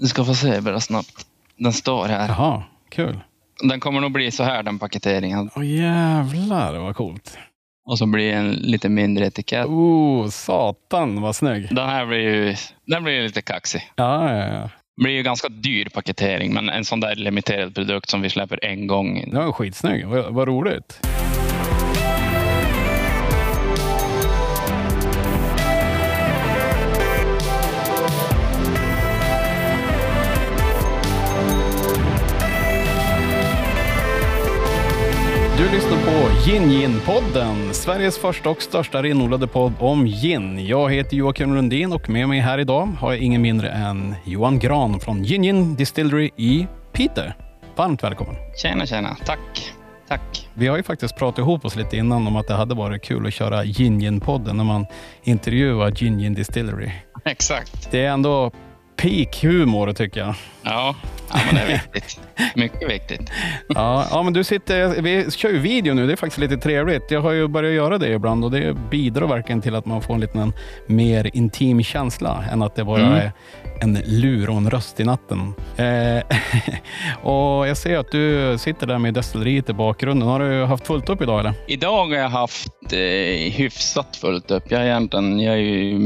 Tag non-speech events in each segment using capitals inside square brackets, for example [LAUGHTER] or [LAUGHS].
Du ska få se bara snabbt. Den står här. Jaha, kul. Den kommer nog bli så här den paketeringen. Åh jävlar vad coolt. Och så blir det en lite mindre etikett. Oh, satan vad snygg. Den här blir ju den blir lite kaxig. Ja, ja, ja. Det blir ju ganska dyr paketering, men en sån där limiterad produkt som vi släpper en gång. Den var skitsnygg. Vad, vad roligt. Lyssnar på Gin Gin-podden, Sveriges första och största renodlade podd om gin. Jag heter Joakim Lundin och med mig här idag har jag ingen mindre än Johan Gran från Gin Gin Distillery i Piteå. Varmt välkommen. Tjena, tjena. Tack. Tack. Vi har ju faktiskt pratat ihop oss lite innan om att det hade varit kul att köra Gin Gin-podden när man intervjuar Gin Gin Distillery. [LAUGHS] Exakt. Det är ändå peak humor tycker jag. Ja, ja men det är viktigt. Mycket viktigt. Ja, ja, men du sitter, vi kör ju video nu, det är faktiskt lite trevligt. Jag har ju börjat göra det ibland och det bidrar verkligen till att man får en liten mer intim känsla än att det bara Mm. är en lur och en röst i natten. Eh, [LAUGHS] och Jag ser att du sitter där med destilleriet i bakgrunden. Har du haft fullt upp idag eller? Idag har jag haft eh, hyfsat fullt upp. Jag är egentligen jag är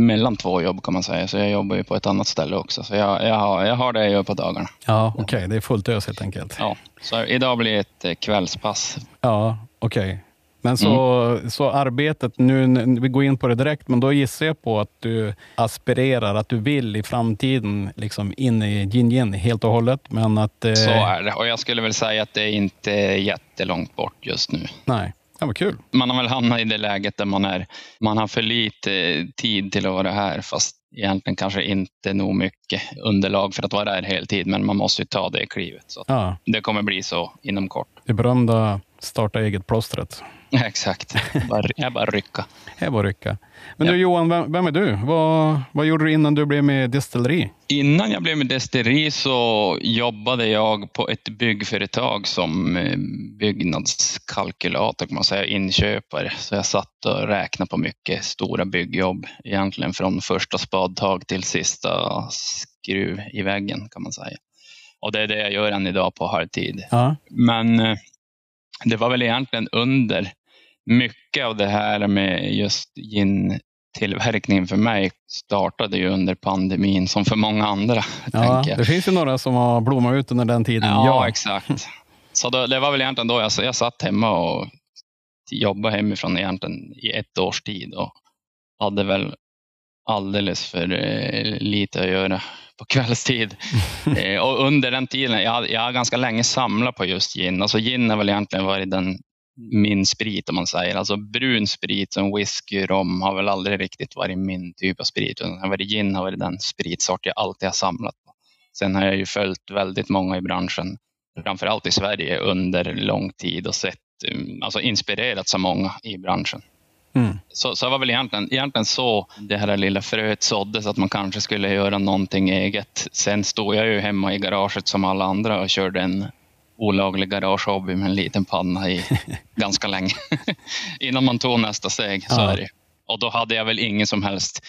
mellan två jobb kan man säga, så jag jobbar ju på ett annat ställe också. Så jag, jag, har, jag har det jag gör på dagarna. Ja, okej. Det är fullt ös helt enkelt. Ja, så idag blir ett eh, kvällspass. Ja, okej. Men så, så arbetet, nu vi går in på det direkt, men då gissar jag på att du aspirerar, att du vill i framtiden liksom in i gin helt och hållet. Men att... Eh, Så är det. Och jag skulle väl säga att det är inte jättelångt bort just nu. Nej, det var kul. Man har väl hamnat i det läget där man, är, man har för lite tid till att vara här, fast egentligen kanske inte nog mycket underlag för att vara här heltid, men man måste ju ta det klivet. Så Ja, det kommer bli så inom kort. det berömda starta eget-plåstret. Exakt. Bara, jag bara rycka. [LAUGHS] Det var rycka. Men Ja. du Johan, vem, vem är du? Vad, vad gjorde du innan du blev med destilleri? Innan jag blev med destilleri så jobbade jag på ett byggföretag som eh, byggnadskalkylator kan man säga, inköpare. Så jag satt och räknade på mycket stora byggjobb, egentligen från första spadtag till sista skruv i väggen kan man säga. Och det är det jag gör än idag på halvtid. Ja, Men eh, det var väl egentligen under mycket av det här med just gin-tillverkningen för mig startade ju under pandemin som för många andra. ja det finns ju några som har blommat ut under den tiden. Ja, exakt. Så då, det var väl egentligen då jag, jag satt hemma och jobbade hemifrån egentligen i ett års tid och hade väl alldeles för eh, lite att göra på kvällstid. [LAUGHS] eh, och under den tiden, jag, jag har ganska länge samlat på just gin. Alltså gin har väl egentligen varit den min sprit om man säger. Alltså brun sprit som whisky, rom har väl aldrig riktigt varit min typ av sprit. Utan varit gin har varit den spritsort jag alltid har samlat på. Sen har jag ju följt väldigt många i branschen, framförallt i Sverige under lång tid och sett, um, alltså inspirerats av många i branschen. Mm. Så, så det var väl egentligen, egentligen så det här lilla fröet såddes, att man kanske skulle göra någonting eget. Sen stod jag ju hemma i garaget som alla andra och körde en olaglig garagehobby med en liten panna i [LAUGHS] ganska länge. [LAUGHS] Innan man tog nästa steg. Så Ja. Och då hade jag väl ingen som helst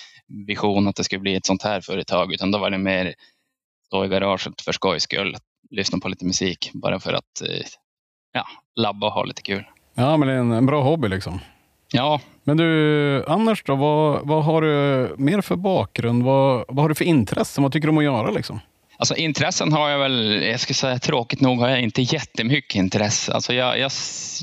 vision att det skulle bli ett sånt här företag, utan då var det mer stå i garaget för skojs skull, lyssna på lite musik, bara för att eh, ja, labba och ha lite kul. ja, men det är en bra hobby liksom. Ja, Men du, annars då? Vad, vad har du mer för bakgrund? Vad, vad har du för intressen? Vad tycker du om att göra? Liksom? Alltså intressen har jag väl, jag ska säga tråkigt nog har jag inte jättemycket intresse. Alltså jag, jag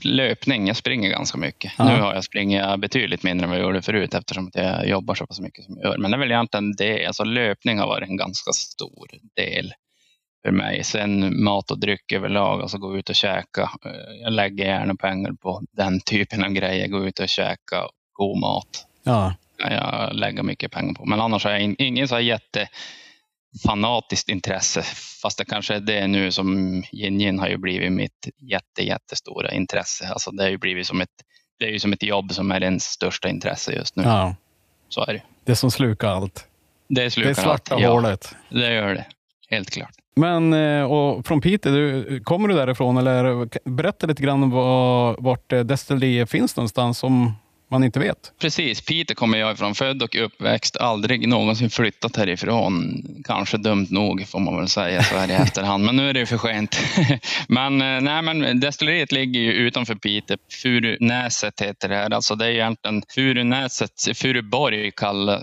löpning, jag springer ganska mycket. Ja. Nu har jag springa betydligt mindre än vad jag gjorde förut eftersom jag jobbar så pass mycket som jag gör. Men det är väl egentligen det, alltså löpning har varit en ganska stor del för mig. Sen mat och dryck överlag, alltså gå ut och käka. Eh, Jag lägger gärna pengar på den typen av grejer, gå ut och käka god mat Ja, jag lägga mycket pengar på. Men annars har jag in, ingen så här jätte fanatiskt intresse. Fast det kanske är det nu som Yin Yin har ju blivit mitt jätte, jättestora intresse. Alltså det har ju blivit som ett, det är ju som ett jobb som är ens största intresse just nu. ja. Så är det. Det som slukar allt. Det är Det slukar är svarta allt. Ja, hålet. det gör det. Helt klart. Men eh, och från Piteå, du, kommer du därifrån? Eller berätta lite grann var, vart eh, destilleriet finns någonstans. Om, man inte vet. Precis, Piteå kommer jag ifrån. Född och uppväxt, aldrig någonsin flyttat härifrån. Kanske dumt nog får man väl säga så här i [LAUGHS] efterhand, men nu är det för sent. [LAUGHS] men, eh, nej, men destilleriet ligger ju utanför Piteå. Furunäset heter det här. Alltså det är egentligen Furunäset, Furuborg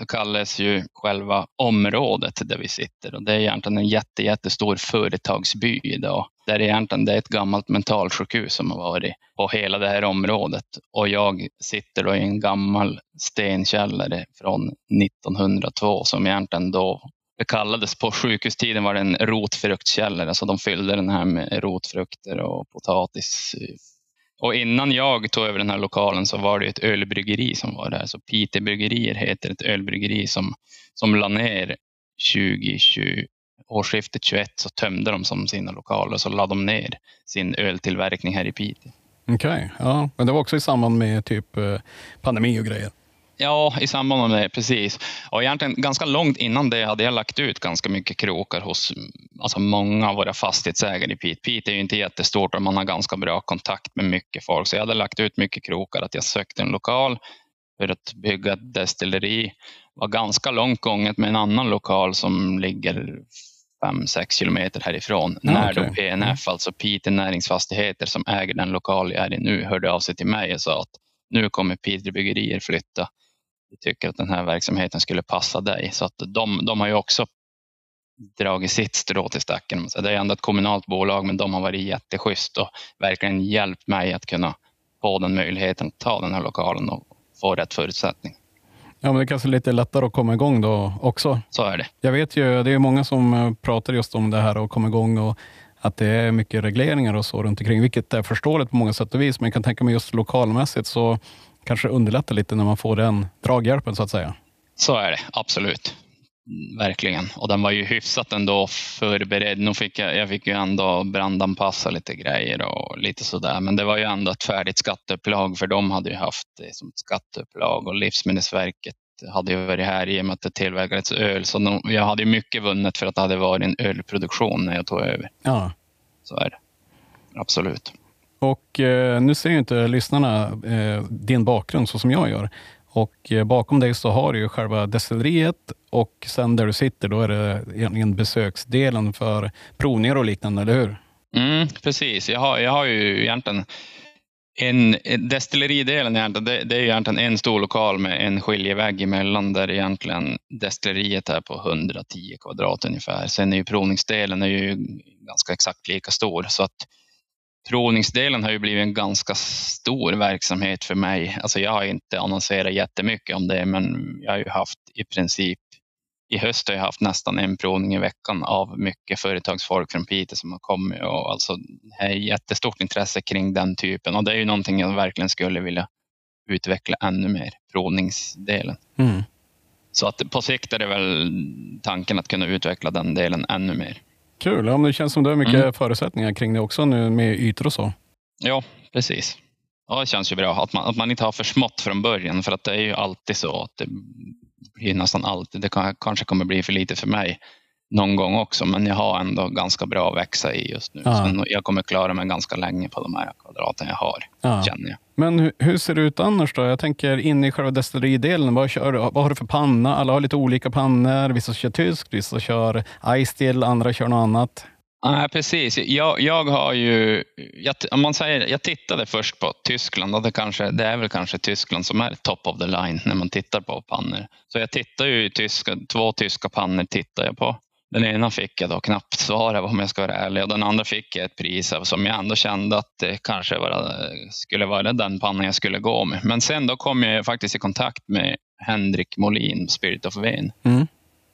kallas ju själva området där vi sitter och det är egentligen en jätte, jättestor företagsby idag där egentligen det är ett gammalt mentalsjukhus som har varit på hela det här området. Och jag sitter då i en gammal stenkällare från 1902 som egentligen då det kallades på sjukhustiden var det en rotfruktkällare, så de fyllde den här med rotfrukter och potatis. Och innan jag tog över den här lokalen så var det ett ölbryggeri som var där. Så Piteå Bryggerier heter ett ölbryggeri som, som la ner 2020, årsskiftet 21 så tömde de som sina lokaler och så lade de ner sin öltillverkning här i Piteå. Okej, okay, ja. men det var också i samband med typ eh, pandemi och grejer? Ja, i samband med det, precis. Och egentligen ganska långt innan det hade jag lagt ut ganska mycket krokar hos alltså många av våra fastighetsägare i Piteå. Piteå är ju inte jättestort och man har ganska bra kontakt med mycket folk. Så jag hade lagt ut mycket krokar att jag sökte en lokal för att bygga ett destilleri. Det var ganska långt gånget med en annan lokal som ligger 5-6 kilometer härifrån. Ja, när okay. då PNF, alltså Piteå Näringsfastigheter som äger den lokal jag är i nu, hörde av sig till mig och sa att nu kommer Piteå Bryggerier flytta. Vi tycker att den här verksamheten skulle passa dig. Så att de, de har ju också dragit sitt strå till stacken. Det är ändå ett kommunalt bolag, men de har varit jätteschysst och verkligen hjälpt mig att kunna få den möjligheten att ta den här lokalen och få rätt förutsättning. Ja, men det är kanske är lite lättare att komma igång då också. Så är det. Jag vet ju, det är många som eh, pratar just om det här att komma igång och att det är mycket regleringar och så runt omkring, vilket är förståeligt på många sätt och vis. Men jag kan tänka mig just lokalmässigt så kanske det underlättar lite när man får den draghjälpen så att säga. Så är det, absolut. Verkligen. Och den var ju hyfsat ändå förberedd. Nu fick jag, jag fick ju ändå brandanpassa lite grejer och lite sådär. Men det var ju ändå ett färdigt skatteupplag för de hade ju haft det som skatteupplag och Livsmedelsverket hade ju varit här i och med att det tillverkades öl. Så de, jag hade mycket vunnet för att det hade varit en ölproduktion när jag tog över. Ja. Så är det. Absolut. Och eh, nu ser ju inte lyssnarna eh, din bakgrund så som jag gör. Och eh, bakom dig så har du ju själva destilleriet och sen där du sitter, då är det egentligen besöksdelen för provningar och liknande, eller hur? Mm, precis. Jag har, jag har ju egentligen en, destilleridelen egentligen, det, det, är egentligen en stor lokal med en skiljevägg emellan där egentligen destilleriet är på 110 kvadrat ungefär. Sen är ju provningsdelen är ju ganska exakt lika stor så att provningsdelen har ju blivit en ganska stor verksamhet för mig. Alltså jag har inte annonserat jättemycket om det, men jag har ju haft i princip i höst har jag haft nästan en provning i veckan av mycket företagsfolk från Piteå som har kommit och alltså det är jättestort intresse kring den typen och det är ju någonting jag verkligen skulle vilja utveckla ännu mer, provningsdelen. Mm. Så att på sikt är det väl tanken att kunna utveckla den delen ännu mer. Kul, ja, det känns som du har mycket mm. förutsättningar kring det också nu med ytor och så. Ja, precis. Ja, det känns ju bra att man, att man inte har för smått från början för att det är ju alltid så att det blir nästan alltid, det kan, kanske kommer bli för lite för mig någon gång också, men jag har ändå ganska bra att växa i just nu. Ja. Så jag kommer klara mig ganska länge på de här kvadraten jag har, ja. känner jag. Men hur, ser det ut annars då? Jag tänker in i själva destilleridelen, vad, vad har du för panna? Alla har lite olika pannor. Vissa kör tyskt, vissa kör iStill, andra kör något annat. Nej, precis. Jag, jag har ju, jag, om man säger, jag tittade först på Tyskland och det, kanske, det är väl kanske Tyskland som är top of the line när man tittar på pannor. Så jag tittar ju tyska, två tyska pannor tittar jag på. Den ena fick jag då knappt svara om jag ska vara ärlig och den andra fick jag ett pris av som jag ändå kände att det kanske var, skulle vara den pannan jag skulle gå med. Men sen då kom jag faktiskt i kontakt med Henrik Molin, Spirit of Ven. Mm.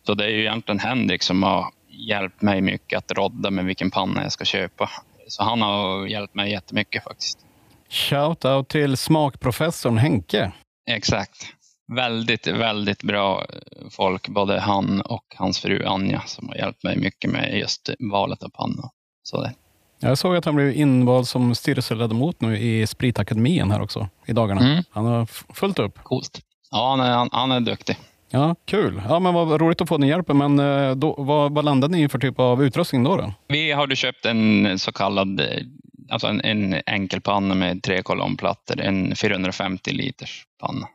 Så det är ju egentligen Henrik som har hjälpt mig mycket att rodda med vilken panna jag ska köpa. Så han har hjälpt mig jättemycket faktiskt. Shout out till smakprofessorn Henke. Exakt väldigt, väldigt bra folk, både han och hans fru Anja, som har hjälpt mig mycket med just valet av panna. Så det. Jag såg att han blev invald som styrelseledamot nu i Spritakademin här också i dagarna. Mm. Han har fullt upp. Coolt. Ja, han är, han, han är duktig. Ja, Kul. Ja, men vad roligt att få den hjälpen. Men eh, då, vad, vad landade ni i för typ av utrustning då, då? Vi har köpt en så kallad alltså en, en enkel panna med tre kolonnplattor, en 450 liters panna.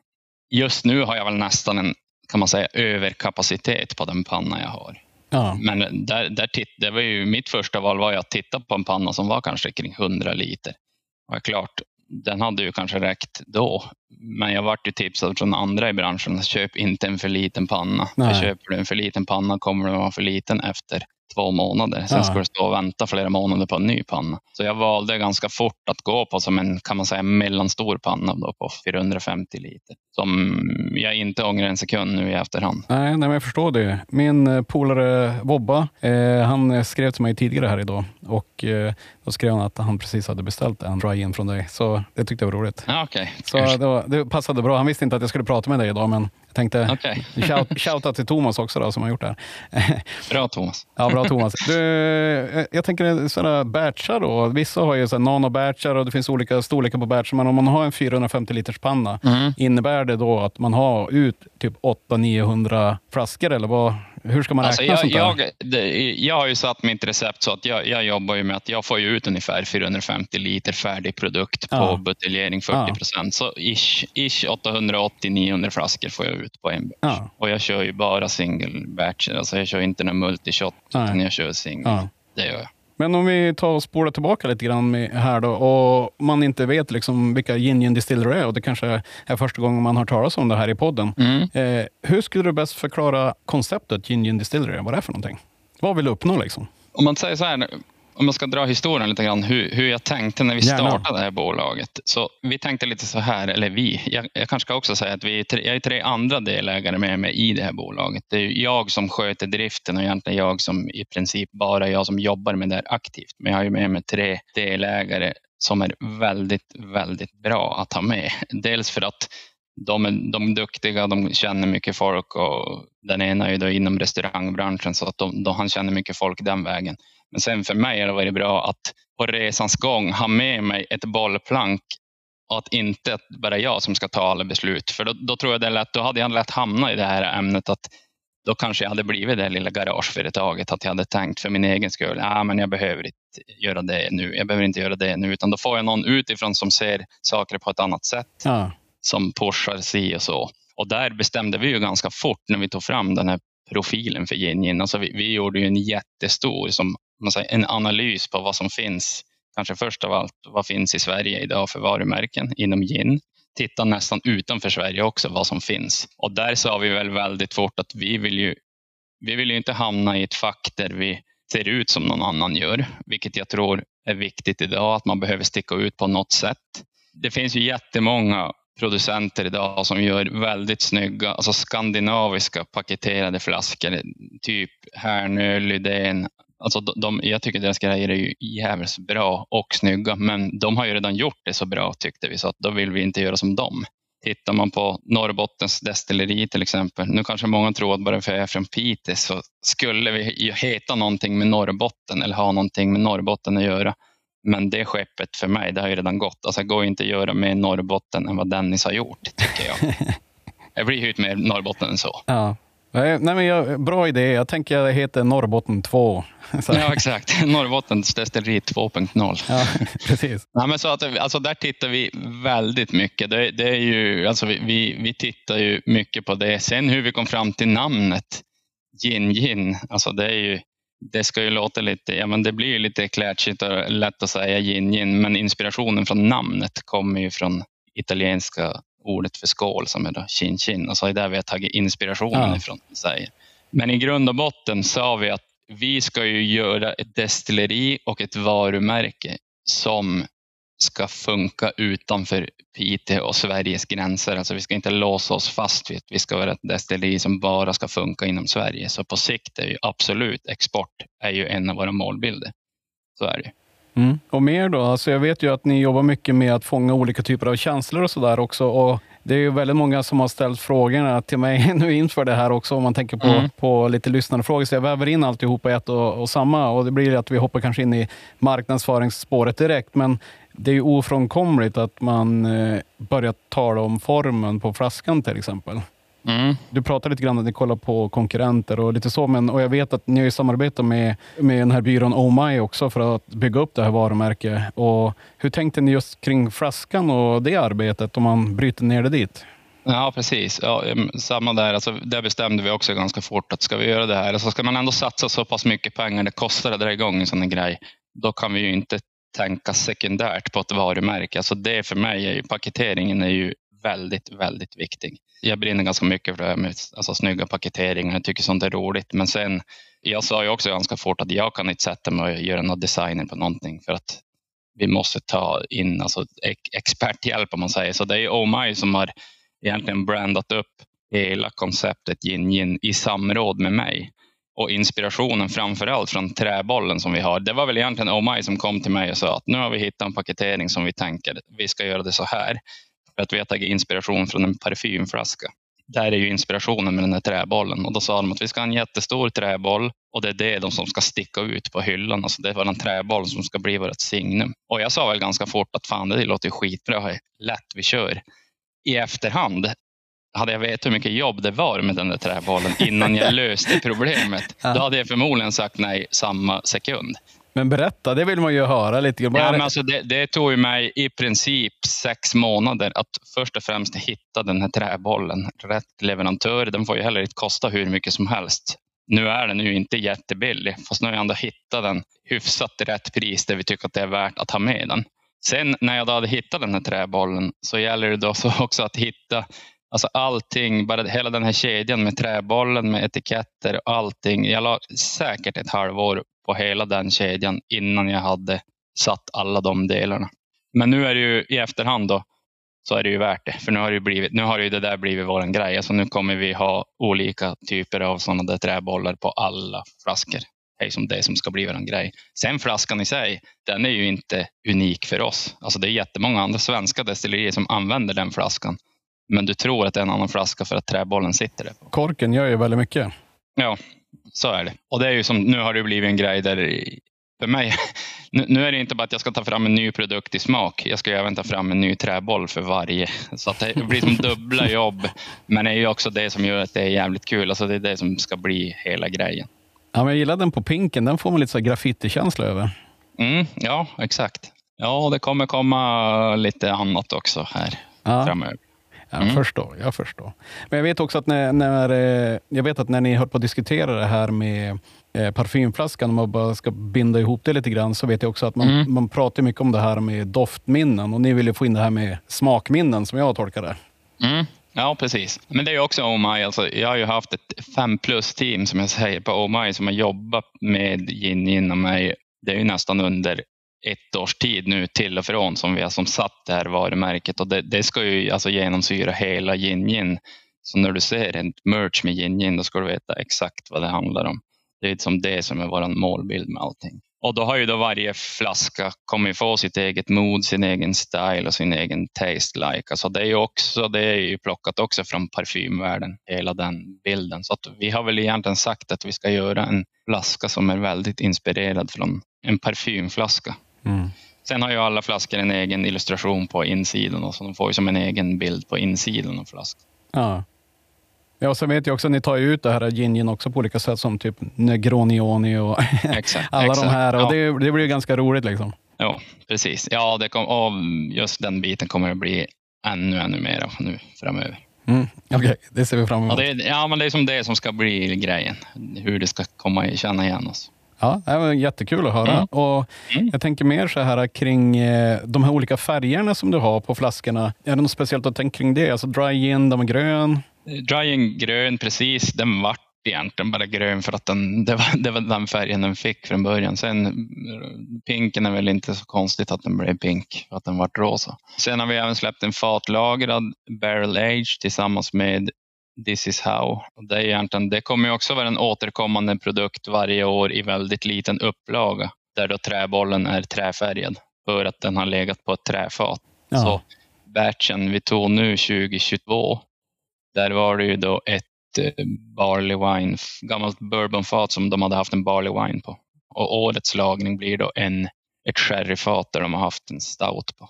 Just nu har jag väl nästan en kan man säga, överkapacitet på den panna jag har. Ja. Men där, där titt, det var ju, mitt första val var att titta på en panna som var kanske kring 100 liter. Och klart, den hade ju kanske räckt då. Men jag vart ju tipsad från andra i branschen, köp inte en för liten panna. För köper du en för liten panna kommer den vara för liten efter två månader. Sen ja. ska du stå och vänta flera månader på en ny panna. Så jag valde ganska fort att gå på som en kan man säga, mellanstor panna då på 450 liter. Som jag inte ångrar en sekund nu i efterhand. Nej, nej jag förstår det. Min eh, polare Wobba, eh, han skrev till mig tidigare här idag och eh, då skrev han att han precis hade beställt en dry-in från dig. Så det tyckte jag var roligt. Ja, okay. Så det, var, det, passade bra. Han visste inte att jag skulle prata med dig idag, men jag tänkte okay. [LAUGHS] shout, shouta till Thomas också då, som har gjort det här. [LAUGHS] Bra Thomas. Ja, bra Thomas. Du, eh, jag tänker sådana batchar då. Vissa har ju nano-batchar och det finns olika storlekar på batchar. Men om man har en 450 liters panna, mm. innebär det då att man har ut typ 800-900 flaskor eller vad? Hur ska man räkna alltså jag, sånt där? Jag, det, jag har ju satt mitt recept så att jag, jag jobbar ju med att jag får ut ungefär 450 liter färdig produkt på ja. buteljering 40 procent. Ja. Så ish, ish 880-900 flaskor får jag ut på en batch. Ja. Och jag kör ju bara single batcher. Alltså jag kör inte någon multishot, utan jag kör single. Det gör jag. Men om vi tar och spolar tillbaka lite grann här då och man inte vet liksom vilka Gin Distillery är och det kanske är första gången man har talas om det här i podden. Mm. Eh, hur skulle du bäst förklara konceptet Gin Distillery? Vad det är för någonting? Vad vill du uppnå liksom? Om man säger så här, om man ska dra historien lite grann, hur, hur jag tänkte när vi Gärna. startade det här bolaget. Så vi tänkte lite så här, eller vi, jag, jag kanske ska också säga att vi är tre, jag är tre andra delägare med mig i det här bolaget. Det är jag som sköter driften och egentligen jag som i princip bara jag som jobbar med det här aktivt. Men jag har ju med mig tre delägare som är väldigt, väldigt bra att ha med. Dels för att de är, de är duktiga, de känner mycket folk och den ena är ju då inom restaurangbranschen så att de, de, han känner mycket folk den vägen. Men sen för mig har det varit bra att på resans gång ha med mig ett bollplank och att inte bara jag som ska ta alla beslut. För då, då tror jag det är lätt, då hade jag lätt hamnat i det här ämnet att då kanske jag hade blivit det lilla garageföretaget, att jag hade tänkt för min egen skull, ja, men jag behöver inte göra det nu, jag behöver inte göra det nu, utan då får jag någon utifrån som ser saker på ett annat sätt, ja som pushar si och så. Och där bestämde vi ju ganska fort när vi tog fram den här profilen för Yin Alltså vi, vi gjorde ju en jättestor som man säger, en analys på vad som finns. Kanske först av allt, vad finns i Sverige idag för varumärken inom gin? Titta nästan utanför Sverige också vad som finns. Och där sa vi väl väldigt fort att vi vill ju, vi vill ju inte hamna i ett fack där vi ser ut som någon annan gör, vilket jag tror är viktigt idag, att man behöver sticka ut på något sätt. Det finns ju jättemånga producenter idag som gör väldigt snygga, alltså skandinaviska paketerade flaskor. Typ Härnö, Lydén, Alltså de, jag tycker deras grejer är ju jävligt bra och snygga, men de har ju redan gjort det så bra tyckte vi, så att då vill vi inte göra som dem. Tittar man på Norrbottens destilleri till exempel, nu kanske många tror att bara för att jag är från Piteå så skulle vi heta någonting med Norrbotten eller ha någonting med Norrbotten att göra. Men det skeppet för mig, det har ju redan gått. Alltså, det går inte att göra mer Norrbotten än vad Dennis har gjort, tycker jag. [LAUGHS] jag blir ju mer Norrbotten än så. Ja. Nej, men jag, bra idé. Jag tänker att det heter Norrbotten 2. [LAUGHS] ja, exakt. Norrbottens destilleri 2.0. Ja, [LAUGHS] precis. Ja, men så att, alltså, där tittar vi väldigt mycket. Det, det är ju, alltså, vi, vi, vi tittar ju mycket på det. Sen hur vi kom fram till namnet Gin Gin, alltså det är ju det ska ju låta lite, ja men det blir ju lite klatschigt och lätt att säga gin gin, men inspirationen från namnet kommer ju från italienska ordet för skål som är då chin chin. Och så är det där vi har tagit inspirationen ja. ifrån. Säger. Men i grund och botten sa vi att vi ska ju göra ett destilleri och ett varumärke som ska funka utanför Piteå och Sveriges gränser. Alltså vi ska inte låsa oss fast vid att vi ska vara ett destilleri som bara ska funka inom Sverige. Så på sikt är ju absolut export är ju en av våra målbilder. Så är det. Mm. Och mer då? Alltså jag vet ju att ni jobbar mycket med att fånga olika typer av känslor och sådär också. Och det är ju väldigt många som har ställt frågorna till mig [LAUGHS] nu inför det här också, om man tänker på, mm. på lite lyssnarfrågor. Så jag väver in alltihopa i ett och, och samma och det blir att vi hoppar kanske in i marknadsföringsspåret direkt. Men det är ju ofrånkomligt att man eh, börjar tala om formen på flaskan till exempel. Mm. Du pratade lite grann att ni kollar på konkurrenter och lite så, men och jag vet att ni har ju samarbetat med, med den här byrån Oh My också för att bygga upp det här varumärket. Och hur tänkte ni just kring flaskan och det arbetet om man bryter ner det dit? Ja, precis. Ja, samma där. Alltså, där bestämde vi också ganska fort att ska vi göra det här, alltså ska man ändå satsa så pass mycket pengar det kostar att dra igång en sån här grej, då kan vi ju inte tänka sekundärt på ett varumärke. Alltså det för mig är ju, paketeringen är ju väldigt, väldigt viktig. Jag brinner ganska mycket för det här med alltså, snygga paketeringar. Jag tycker sånt är roligt. Men sen, jag sa ju också ganska fort att jag kan inte sätta mig och göra någon designer på någonting för att vi måste ta in alltså, experthjälp om man säger så. Det är Oh som har egentligen brandat upp hela konceptet Yin Yin i samråd med mig. Och inspirationen framförallt från träbollen som vi har. Det var väl egentligen Omai som kom till mig och sa att nu har vi hittat en paketering som vi tänker vi ska göra det så här. För att vi har tagit inspiration från en parfymflaska. Där är ju inspirationen med den här träbollen. Och då sa de att vi ska ha en jättestor träboll och det är det de som ska sticka ut på hyllan. Alltså det är den träboll som ska bli vårt signum. Och jag sa väl ganska fort att fan det låter skitbra, lätt vi kör. I efterhand hade jag vetat hur mycket jobb det var med den där träbollen innan jag [LAUGHS] löste problemet, Ja. då hade jag förmodligen sagt nej samma sekund. Men berätta, det vill man ju höra lite grann. Ja, men alltså det, det tog mig i princip sex månader att först och främst hitta den här träbollen. Rätt leverantör, den får ju heller inte kosta hur mycket som helst. Nu är den ju inte jättebillig, fast nu har jag ändå hittat den hyfsat rätt pris där vi tycker att det är värt att ha med den. Sen när jag då hade hittat den här träbollen så gäller det då så också att hitta Alltså allting, bara hela den här kedjan med träbollen, med etiketter och allting. Jag la säkert ett halvår på hela den kedjan innan jag hade satt alla de delarna. Men nu är det ju i efterhand då, så är det ju värt det. För nu har det ju, blivit, nu har ju det där blivit vår grej. Alltså nu kommer vi ha olika typer av sådana där träbollar på alla flaskor. Det är som det som ska bli vår grej. Sen flaskan i sig, den är ju inte unik för oss. Alltså det är jättemånga andra svenska destillerier som använder den flaskan. Men du tror att det är en annan flaska för att träbollen sitter där. Korken gör ju väldigt mycket. Ja, så är det. Och det är ju som, nu har det blivit en grej där för mig, [LAUGHS] nu, är det inte bara att jag ska ta fram en ny produkt i smak. Jag ska även ta fram en ny träboll för varje. Så det blir som [LAUGHS] dubbla jobb. Men det är ju också det som gör att det är jävligt kul. Alltså det är det som ska bli hela grejen. Ja, men jag gillar den på pinken. Den får man lite graffiti-känsla över. Mm, ja, exakt. Ja, det kommer komma lite annat också här Ja. framöver. Jag Mm. förstår, jag förstår. Men jag vet också att när, när, eh, jag vet att när ni höll på att diskutera det här med eh, parfymflaskan, om man bara ska binda ihop det lite grann, så vet jag också att man, Mm. man pratar mycket om det här med doftminnen och ni vill ju få in det här med smakminnen som jag tolkar det. Mm. Ja, precis. Men det är också My. Alltså, jag har ju haft ett fem plus-team som jag säger på My som har jobbat med Gin och mig. Det är ju nästan under ett års tid nu till och från som vi har som satt det här varumärket och det, det ska ju alltså genomsyra hela Jinjin. Så när du ser en merch med Gin då ska du veta exakt vad det handlar om. Det är liksom det som är vår målbild med allting. Och då har ju då varje flaska kommit få sitt eget mod, sin egen style och sin egen taste like. Alltså det är ju också, det är ju plockat också från parfymvärlden, hela den bilden. Så att vi har väl egentligen sagt att vi ska göra en flaska som är väldigt inspirerad från en parfymflaska. Sen har ju alla flaskor en egen illustration på insidan och så de får ju som en egen bild på insidan av flaskan. Ja. Ja, och sen vet jag också att ni tar ut det här gin gin också på olika sätt som typ Negronioni och [LAUGHS] Exakt. alla exakt. de här. Och Ja. det, det blir ju ganska roligt liksom. Ja, precis. Ja, det kom, och just den biten kommer att bli ännu, ännu mer nu framöver. Mm. Okej, det ser vi fram Ja, emot. det, är- ja, men det är som det som ska bli grejen. Hur det ska komma i- känna igen oss. Ja, det var jättekul att höra. Mm. Och Mm. Jag tänker mer så här kring eh, de här olika färgerna som du har på flaskorna. Är det något speciellt att tänka kring det? Alltså dry gin, den var grön. Dryen grön, precis. Den vart egentligen bara grön för att den, det, var, det var den färgen den fick från början. Sen pinken är väl inte så konstigt att den blev pink, att den vart rosa. Sen har vi även släppt en fatlagrad barrel age tillsammans med This is how. Det, är egentligen, det kommer ju också vara en återkommande produkt varje år i väldigt liten upplaga. Där då träbollen är träfärgad för att den har legat på ett träfat. Ja. Så batchen vi tog nu 2022, där var det ju då ett eh, barley wine, gammalt bourbonfat som de hade haft en barley wine på. Och årets lagning blir då en, ett sherryfat där de har haft en stout på.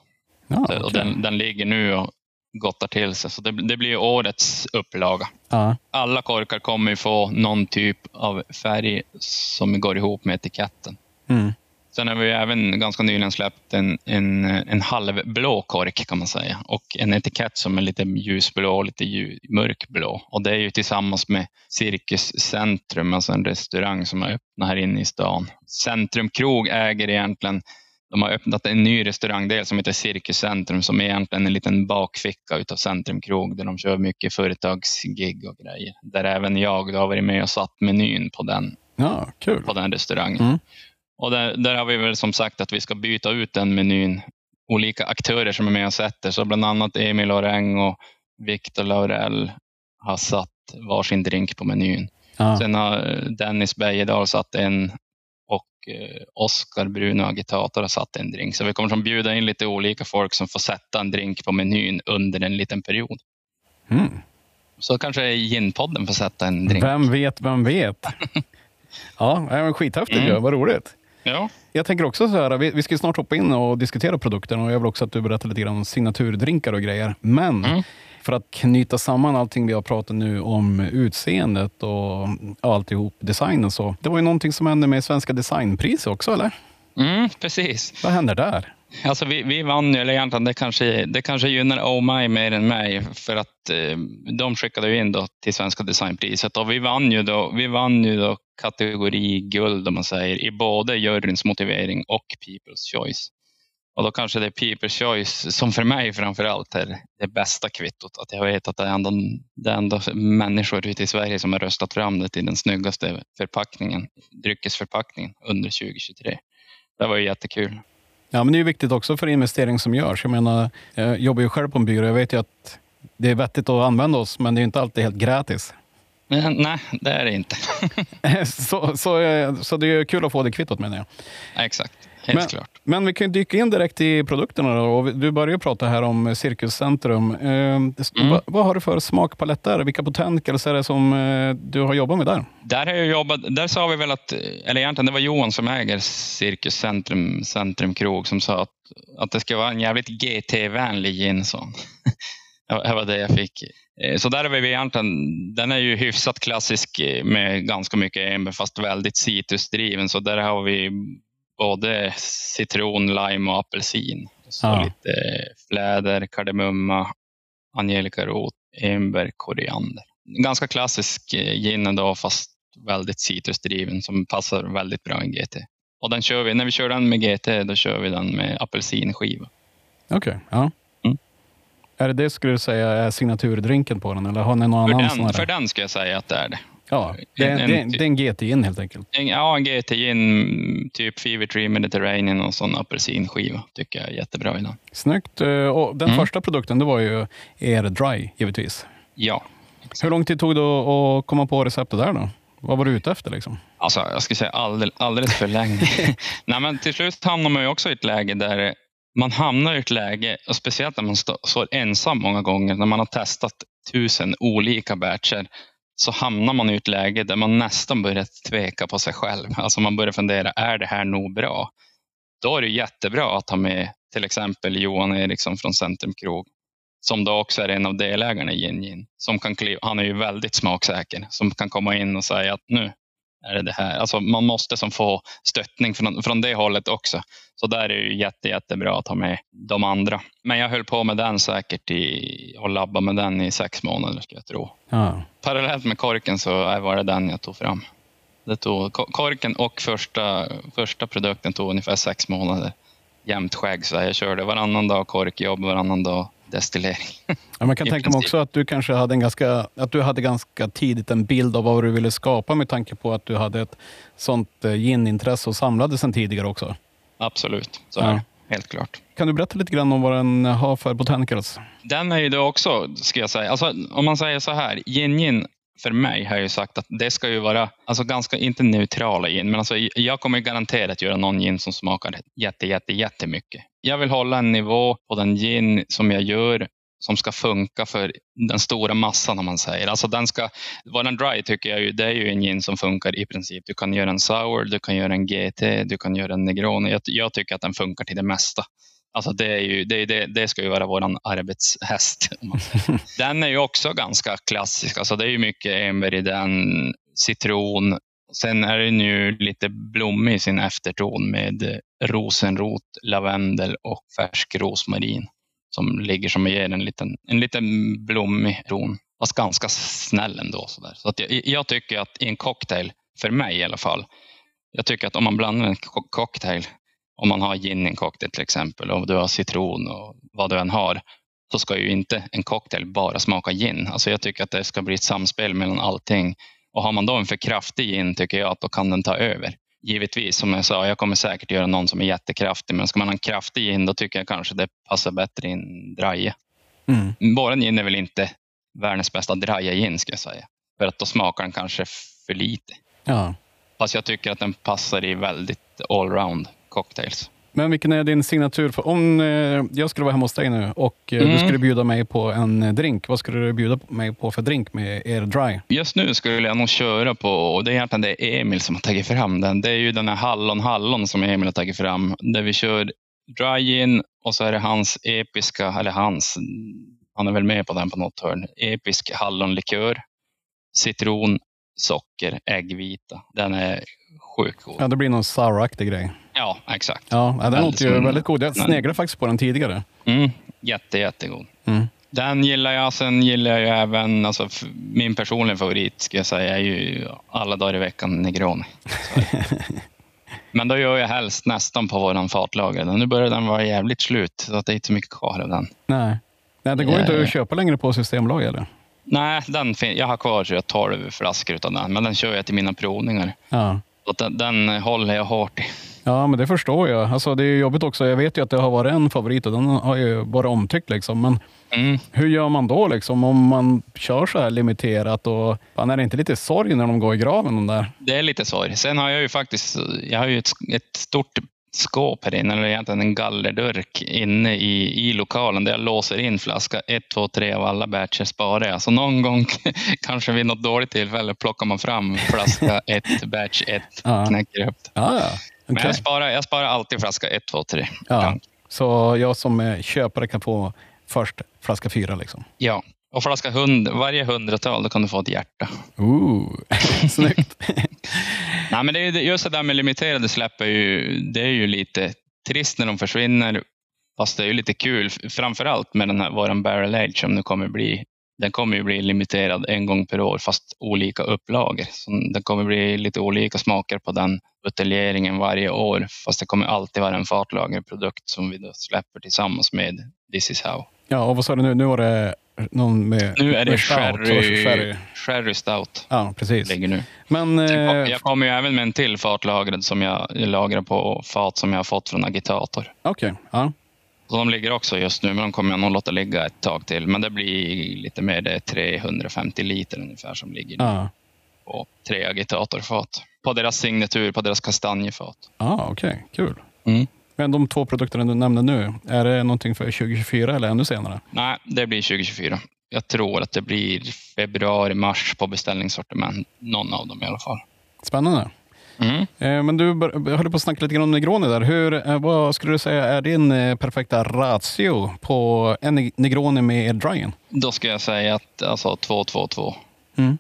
Ja, Så- Och den, den ligger nu och gottar till sig. Så det, det blir årets upplaga. Ja. Alla korkar kommer få någon typ av färg som går ihop med etiketten. Mm. Sen har vi även ganska nyligen släppt en, en, en halvblå kork kan man säga och en etikett som är lite ljusblå och lite ljus, mörkblå. Och det är ju tillsammans med Cirkus Centrum, alltså en restaurang som har öppnat här inne i stan. Centrum Krog äger egentligen de har öppnat en ny restaurangdel som heter Cirkus Centrum som är egentligen en liten bakficka utav Centrum Krog där de kör mycket företagsgig och grejer. Där även jag har varit med och satt menyn på den, ja, kul. på den restaurangen. Mm. Och där, där har vi väl som sagt att vi ska byta ut den menyn. Olika aktörer som är med och sätter. Så bland annat Emil Oreng och Victor Laurel har satt varsin drink på menyn. Ja. Sen har Dennis Bejedal satt en eh, Oskar Bruno Agitator har satt en drink. Så vi kommer att bjuda in lite olika folk som får sätta en drink på menyn under en liten period. Mm. Så kanske Ginpodden får sätta en drink. Vem vet, vem vet? [LAUGHS] ja, skithäftigt Mm. ju. Vad roligt. Ja, Jag tänker också så här, vi, vi ska snart hoppa in och diskutera produkten och jag vill också att du berättar lite grann om signaturdrinkar och grejer. Men Mm. För att knyta samman allting vi har pratat nu om utseendet och alltihop, designen så. Det var ju någonting som hände med Svenska Designpris också, eller? mm, precis. Vad händer där? Alltså vi, vi vann ju, eller egentligen det kanske, det kanske gynnar Oh My mer än mig för att eh, de skickade ju in då till Svenska Designpriset och vi vann ju då, vi vann ju då kategori guld om man säger i både juryns motivering och People's Choice. Och då kanske det är People's Choice som för mig framför allt är det bästa kvittot. Att jag vet att det är ändå, det är ändå människor ute i Sverige som har röstat fram det till den snyggaste förpackningen, dryckesförpackningen under 2023. Det var ju jättekul. Ja, men det är viktigt också för investering som görs. Jag menar, jag jobbar ju själv på en byrå. Jag vet ju att det är vettigt att använda oss, men det är inte alltid helt gratis. Men, nej, det är det inte. [LAUGHS] [LAUGHS] så, så, eh, så det är kul att få det kvittot menar jag. Exakt, helt Men- klart. Men vi kan ju dyka in direkt i produkterna. Då. Du börjar ju prata här om Cirkuscentrum. Eh, det- Mm. vad, vad har du för smakpalett där? Vilka botanicals är det som eh, du har jobbat med där? Där har jag jobbat, där sa vi väl att, eller egentligen det var Johan som äger Cirkus Centrum, Krog som sa att, att det ska vara en jävligt GT-vänlig gin. sa han. Det var det jag fick. Eh, Så där är vi egentligen, den är ju hyfsat klassisk eh, med ganska mycket enbär fast väldigt citrusdriven. Så där har vi både citron, lime och apelsin. Så Ja. lite fläder, kardemumma, angelikarot, enbär, koriander. Ganska klassisk eh, gin ändå fast väldigt citrusdriven som passar väldigt bra i GT. Och den kör vi, när vi kör den med GT då kör vi den med apelsinskiva. Okej, ja. Mm. Är det det skulle du säga är signaturdrinken på den? Eller har ni någon För annan den, för den ska jag säga att det är det. Ja, det är, en- det är en GT in helt enkelt. En, ja, en GT gin, typ Fever Tree Mediterranean och sån apelsinskiva tycker jag är jättebra i den. Snyggt. Eh, Och den Mm. första produkten det var ju er dry, givetvis. Ja. Hur lång tid tog det att komma på receptet där då? Vad var du ute efter liksom? Alltså, jag skulle säga alldeles, alldeles för länge. [LAUGHS] Nej, men till slut hamnar man ju också i ett läge där man hamnar i ett läge, och speciellt när man stå, står ensam många gånger, när man har testat tusen olika batcher, så hamnar man i ett läge där man nästan börjar tveka på sig själv. Alltså man börjar fundera, är det här nog bra? Då är det jättebra att ha med till exempel Johan Eriksson från Centrum Krog, som då också är en av delägarna i Gin Gin. Som kan kliva, han är ju väldigt smaksäker, som kan komma in och säga att nu är det det här. Alltså man måste som få stöttning från, från det hållet också. Så där är det ju jätte, jättebra att ha med de andra. Men jag höll på med den säkert i, och labba med den i sex månader ska jag tro. Ja. Parallellt med korken så var det den jag tog fram. Det tog, ko- korken och första, första produkten tog ungefär sex månader. Jämnt skägg så jag körde varannan dag korkjobb, varannan dag destillering. Ja, man kan tänka mig princip. också att du kanske hade en ganska, att du hade ganska tidigt en bild av vad du ville skapa med tanke på att du hade ett sånt eh, gin-intresse och samlade sedan tidigare också. Absolut, så Ja. är det. Helt klart. Kan du berätta lite grann om vad den har för botanicals? Den är ju då också, ska jag säga, alltså, om man säger så här, gin gin för mig har jag ju sagt att det ska ju vara, alltså ganska, inte neutrala gin, men alltså, jag kommer garanterat göra någon gin som smakar jätte, jätte, jättemycket. Jag vill hålla en nivå på den gin som jag gör som ska funka för den stora massan om man säger. Alltså den ska, våran dry tycker jag ju, det är ju en gin som funkar i princip. Du kan göra en sour, du kan göra en GT, du kan göra en negroni. Jag, jag tycker att den funkar till det mesta. Alltså det, är ju, det, det, det ska ju vara vår arbetshäst. [LAUGHS] Den är ju också ganska klassisk. Alltså det är ju mycket enbär i den, citron. Sen är den ju lite blommig i sin efterton med rosenrot, lavendel och färsk rosmarin som ligger som ger en liten, en liten blommig ton. Fast ganska snäll ändå. Så, där. så att jag, jag tycker att i en cocktail, för mig i alla fall, jag tycker att om man blandar en cocktail, om man har gin i en cocktail till exempel och du har citron och vad du än har, så ska ju inte en cocktail bara smaka gin. Alltså jag tycker att det ska bli ett samspel mellan allting. Och har man då en för kraftig gin tycker jag att då kan den ta över. Givetvis, som jag sa, jag kommer säkert göra någon som är jättekraftig, men ska man ha en kraftig gin då tycker jag kanske det passar bättre i en draje. Mm. Våran gin är väl inte världens bästa draja gin ska jag säga. För att då smakar den kanske för lite. Ja. Fast jag tycker att den passar i väldigt allround cocktails. Men vilken är din signatur? För om eh, jag skulle vara hemma hos dig nu och eh, mm. du skulle bjuda mig på en drink. Vad skulle du bjuda mig på för drink med er dry? Just nu skulle jag nog köra på, och det är egentligen det Emil som har tagit fram den. Det är ju den här Hallon Hallon som Emil har tagit fram. Där vi kör dry gin och så är det hans episka, eller hans, han är väl med på den på något hörn, episk hallonlikör. Citron, socker, äggvita. Den är sjukt god. Ja, det blir någon souraktig grej. Ja, exakt. Ja, den låter ju väldigt god. Jag sneglade faktiskt på den tidigare. Mm, jätte, jättegod. Mm. Den gillar jag. Sen gillar jag även, alltså, min personliga favorit ska jag säga, är ju alla dagar i veckan Negroni. [LAUGHS] Men då gör jag helst nästan på våran fatlager. Nu börjar den vara jävligt slut, så att det är inte så mycket kvar av den. Nej, Nej det går yeah. inte att köpa längre på Systembolaget eller? Nej, den jag har kvar så jag 12 flaskor av den, men den kör jag till mina provningar. Ja. Så den, den håller jag hårt i. Ja, men det förstår jag. Alltså, det är jobbigt också. Jag vet ju att det har varit en favorit och den har ju varit omtyckt. Liksom. Men mm. hur gör man då liksom, om man kör så här limiterat? Och, fan, är det inte lite sorg när de går i graven? De där? Det är lite sorg. Sen har jag ju faktiskt jag har ju ett, ett stort skåp här inne, eller egentligen en gallerdörk inne i, i lokalen där jag låser in flaska 1, 2, 3 av alla batcher sparar jag. Så någon gång, [LAUGHS] kanske vid något dåligt tillfälle, plockar man fram flaska [LAUGHS] 1, batch 1, ja. knäcker upp det. Ja, Okay. Men jag sparar, jag sparar alltid flaska 1, 2, 3. Ja. Så jag som köpare kan få först flaska 4? Liksom. Ja, och flaska hund, varje hundratal, då kan du få ett hjärta. Ooh, [LAUGHS] snyggt. [LAUGHS] Nej, men det är just det där med limiterade släpp, är ju, det är ju lite trist när de försvinner. Fast det är ju lite kul, framför allt med den här våran Barrel Age som nu kommer bli den kommer ju bli limiterad en gång per år fast olika upplagor. Så det kommer bli lite olika smaker på den buteljeringen varje år fast det kommer alltid vara en fatlagerprodukt som vi då släpper tillsammans med This is how. Ja, och vad sa du nu? Nu var det någon med Nu är det sherry, sherry. sherry stout. Ja, precis. Ligger nu. Men, jag, eh, jag kommer ju även med en till fatlagrad som jag lagrar på fat som jag har fått från Agitator. Okej. Okay. Ja. De ligger också just nu, men de kommer jag nog låta ligga ett tag till. Men det blir lite mer, det är 350 liter ungefär som ligger ja. på tre agitatorfat. På deras signatur, på deras kastanjefat. ah, okej. Okay. Kul. Mm. Men de två produkterna du nämnde nu, är det någonting för 2024 eller ännu senare? Nej, det blir 2024. Jag tror att det blir februari, mars på beställningssortiment. Någon av dem i alla fall. Spännande. Mm. Eh, men du höll på att snacka lite grann om Negroni där. Hur, eh, vad skulle du säga är din eh, perfekta ratio på en Negroni med dryen? Då ska jag säga att alltså 2-2-2. Mm.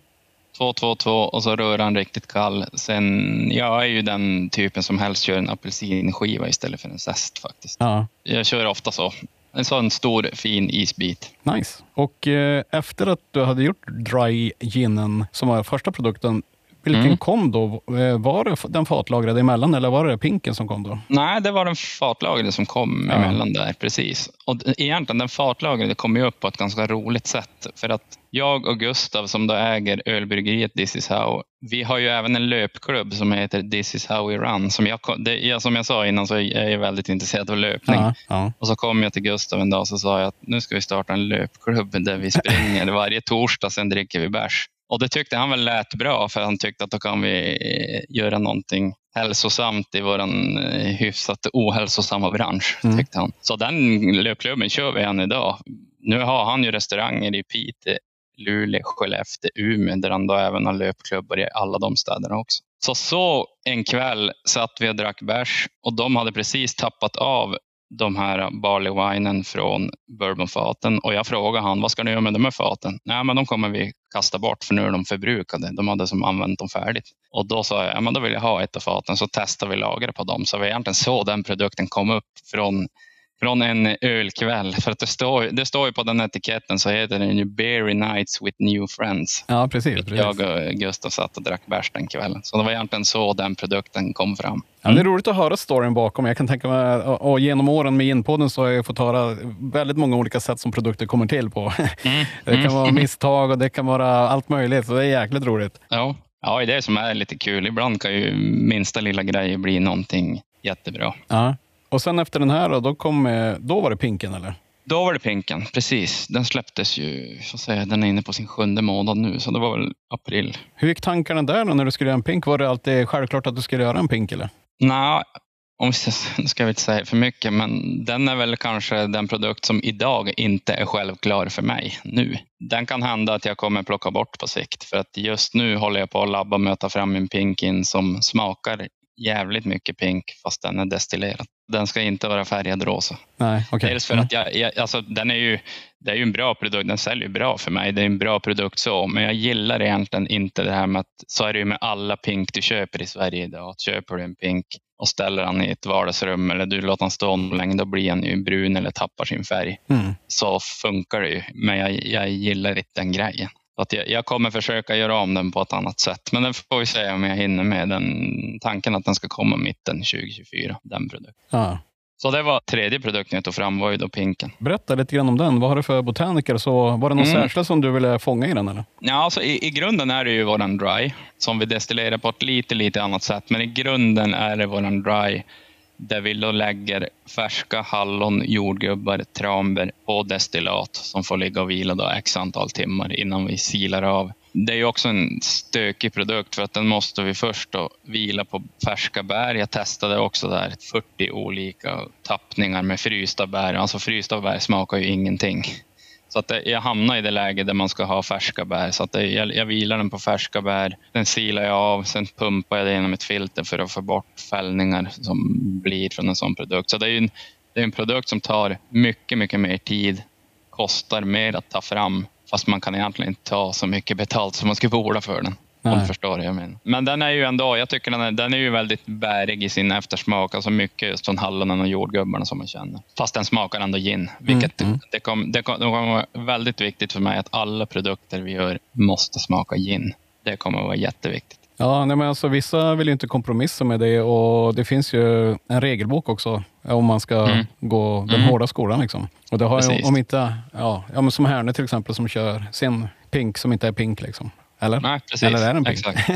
2-2-2 och så röran riktigt kall. Sen, jag är ju den typen som helst kör en apelsinskiva istället för en zest faktiskt. Ja. Jag kör ofta så. En sån stor fin isbit. Nice. Och eh, efter att du hade gjort dry ginen som var första produkten, vilken mm. kom då? Eh, var det den fatlagrade emellan eller var det pinken som kom då? Nej, det var den fatlagrade som kom ja. emellan där, precis. Och egentligen den fatlagrade kom ju upp på ett ganska roligt sätt. För att jag och Gustav som då äger ölbryggeriet This is how, vi har ju även en löpklubb som heter This is how we run. Som jag, det, som jag sa innan så är jag väldigt intresserad av löpning. Ja, ja. Och så kom jag till Gustav en dag och sa jag att nu ska vi starta en löpklubb där vi springer [LAUGHS] varje torsdag, sen dricker vi bärs. Och det tyckte han väl lät bra för han tyckte att då kan vi göra någonting hälsosamt i vår eh, hyfsat ohälsosamma bransch. Mm. tyckte han. Så den löpklubben kör vi än idag. Nu har han ju restauranger i Piteå, Luleå, Skellefteå, Umeå där han då även har löpklubbar i alla de städerna också. Så så en kväll satt vi och drack bärs och de hade precis tappat av de här barley winen från bourbonfaten och jag frågade han, vad ska ni göra med de här faten? Nej, men de kommer vi kasta bort för nu är de förbrukade. De hade som använt dem färdigt. Och då sa jag, ja, men då vill jag ha ett av faten så testar vi lagret på dem. Så vi egentligen så den produkten kom upp från från en ölkväll. [LAUGHS] För att det står, det står ju på den etiketten så heter den ju Berry Nights with New Friends. Ja, precis. precis. Jag och Gustav satt och drack bärs den kvällen. Så det var egentligen så den produkten kom fram. Mm. Ja, det är roligt att höra storyn bakom. Jag kan tänka mig, och, och genom åren med Inpodden så har jag fått höra väldigt många olika sätt som produkter kommer till på. [LAUGHS] Mm. det kan vara [LAUGHS] misstag och det kan vara allt möjligt. Så det är jäkligt roligt. Ja, ja det är det som är lite kul. Ibland kan ju minsta lilla grej bli någonting jättebra. Ja. Och sen efter den här då, då, kom, eh, då var det Pinken eller? Då var det Pinken, precis. Den släpptes ju, får säga, den är inne på sin sjunde månad nu, så det var väl april. Hur gick tankarna där då när du skulle göra en pink? Var det alltid självklart att du skulle göra en pink eller? Nej, om nu ska vi inte säga för mycket, men den är väl kanske den produkt som idag inte är självklar för mig nu. Den kan hända att jag kommer plocka bort på sikt, för att just nu håller jag på att labba med att ta fram en pinkin som smakar jävligt mycket pink fast den är destillerad. Den ska inte vara färgad rosa. Nej, okay. Dels för att jag, jag, alltså, den är ju, det är ju en bra produkt, den säljer bra för mig. Det är en bra produkt så, men jag gillar egentligen inte det här med att så är det ju med alla pink du köper i Sverige idag. Köper du en pink och ställer den i ett vardagsrum eller du låter den stå länge, då blir den ju brun eller tappar sin färg. Mm. Så funkar det ju, men jag, jag gillar inte den grejen att jag, jag, kommer försöka göra om den på ett annat sätt. Men den får vi se om jag hinner med den tanken att den ska komma mitten 2024, den produkten. Ja. Så det var tredje produkten jag tog fram, var ju då pinken. Berätta lite grann om den. Vad har du för botaniker? Så var det något mm. särskilt som du ville fånga i den? Eller? Ja, alltså i, i grunden är det ju våran dry, som vi destillerar på ett lite, lite annat sätt. Men i grunden är det våran dry där vi då lägger färska hallon, jordgubbar, tranbär på destillat som får ligga och vila då x antal timmar innan vi silar av. Det är ju också en stökig produkt för att den måste vi först då vila på färska bär. Jag testade också där 40 olika tappningar med frysta bär. Alltså frysta bär smakar ju ingenting. Så att jag hamnar i det läge där man ska ha färska bär. Så att jag, jag vilar den på färska bär. Den silar jag av, sen pumpar jag det genom ett filter för att få bort fällningar som blir från en sån produkt. Så det är en, det är en produkt som tar mycket, mycket mer tid, kostar mer att ta fram, fast man kan egentligen inte ta så mycket betalt som man skulle borde för den. Nej. Om du förstår det jag menar. Men den är ju ändå, jag tycker den är, den är ju väldigt bärig i sin eftersmak. Alltså mycket just från hallonen och jordgubbarna som man känner. Fast den smakar ändå gin. Vilket mm. det, kom, det, kom, det kommer vara väldigt viktigt för mig att alla produkter vi gör måste smaka gin. Det kommer att vara jätteviktigt. Ja, nej men alltså, vissa vill ju inte kompromissa med det och det finns ju en regelbok också om man ska mm. gå den mm. hårda skolan. Liksom. Och det har ju, om inte, ja, ja, men som Herne till exempel som kör sin pink som inte är pink. Liksom. Eller? Nej, precis. Eller är den pink? Exakt.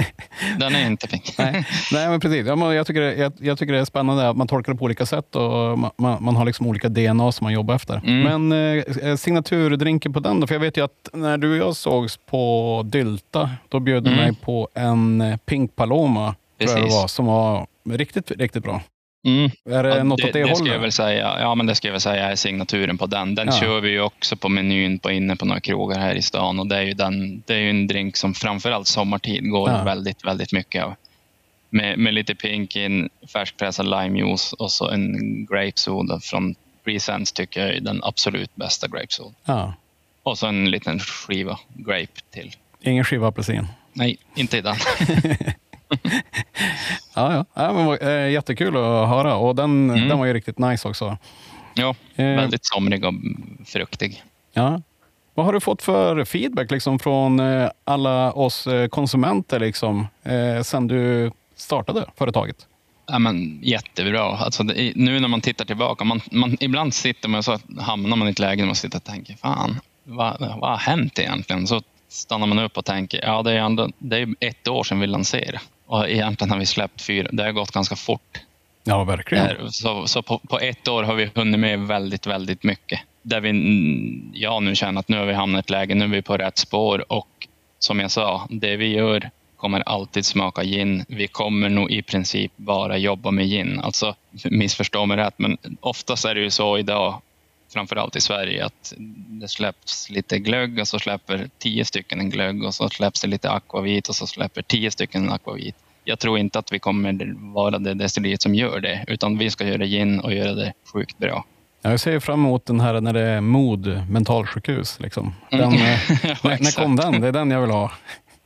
Den är inte pink. [LAUGHS] Nej, Nej men precis. Jag, tycker jag, jag, tycker det är spännande att man tolkar det på olika sätt och man, man, man har liksom olika DNA som man jobbar efter. Mm. Men eh, eh, signaturdrinken på den då? För jag vet ju att när du och jag sågs på Dylta, då bjöd du mm. mig på en eh, Pink Paloma, tror jag det var, som var riktigt, riktigt bra. Mm. Är det ja, något det, åt det, det hållet? Ska jag väl säga, ja, men det ska jag väl säga är signaturen på den. Den ja. kör vi ju också på menyn på inne på några krogar här i stan. Och det är ju, den, det är ju en drink som framförallt sommartid går ja. väldigt, väldigt mycket av. Med, med lite pinkin, färskpressad limejuice och så en grapesoda från Presents tycker jag är den absolut bästa grapesoda. Ja. Och så en liten skiva grape till. Ingen skiva apelsin? Nej, inte i den. [LAUGHS] [LAUGHS] ja, ja. ja men, äh, jättekul att höra och den, mm. den var ju riktigt nice också. Ja, eh, väldigt somrig och fruktig. Ja. Vad har du fått för feedback liksom, från eh, alla oss eh, konsumenter liksom, eh, sen du startade företaget? Ja, men, jättebra. Alltså, det, nu när man tittar tillbaka, man, man, ibland sitter man så hamnar man i ett läge där man sitter och tänker, fan, vad, vad har hänt egentligen? Så stannar man upp och tänker, ja det är, ändå, det är ett år sedan vi lanserade. Och egentligen har vi släppt fyra. Det har gått ganska fort. Ja, verkligen. Så, så på, på, ett år har vi hunnit med väldigt, väldigt mycket. Där vi, jag nu känner att nu har vi hamnat i ett läge, nu är vi på rätt spår och som jag sa, det vi gör kommer alltid smaka gin. Vi kommer nog i princip bara jobba med gin. Alltså, missförstå mig rätt, men oftast är det ju så idag framförallt i Sverige, att det släpps lite glögg och så släpper tio stycken en glögg och så släpps det lite akvavit och så släpper tio stycken en akvavit. Jag tror inte att vi kommer vara det destilleriet som gör det, utan vi ska göra gin och göra det sjukt bra. Jag ser fram emot den här när det är mod mentalsjukhus. Liksom. Den, Mm. [LAUGHS] eh, Ja, när, när kom den? Det är den jag vill ha.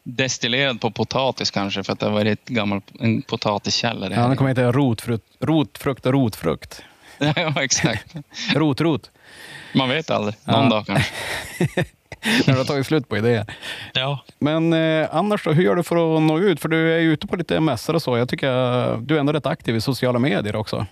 Destillerad på potatis kanske, för att det har varit ett gammalt, en potatiskällare. Ja, den kommer heta rotfrukt, rotfrukt och rotfrukt. [LAUGHS] ja, exakt. Rot, rot. Man vet aldrig. Någon Ja. dag kanske. [LAUGHS] När du har tagit slut på idéer. Ja. Men eh, annars då, hur gör du för att nå ut? För du är ute på lite mässor och så. Jag tycker du är ändå rätt aktiv i sociala medier också.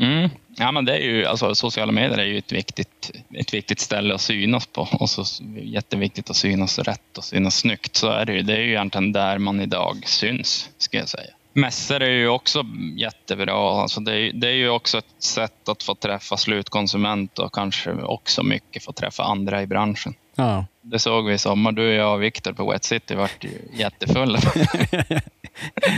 Mm. Ja, men det är ju, alltså, sociala medier är ju ett viktigt, ett viktigt ställe att synas på. Och så jätteviktigt att synas rätt och synas snyggt. Så är det ju. Det är ju egentligen där man idag syns, ska jag säga. Mässor är ju också jättebra. Alltså det, är, det är ju också ett sätt att få träffa slutkonsument och kanske också mycket få träffa andra i branschen. Ja. Det såg vi i sommar. Du och jag och Viktor på Wet City vart ju jättefulla. [LAUGHS]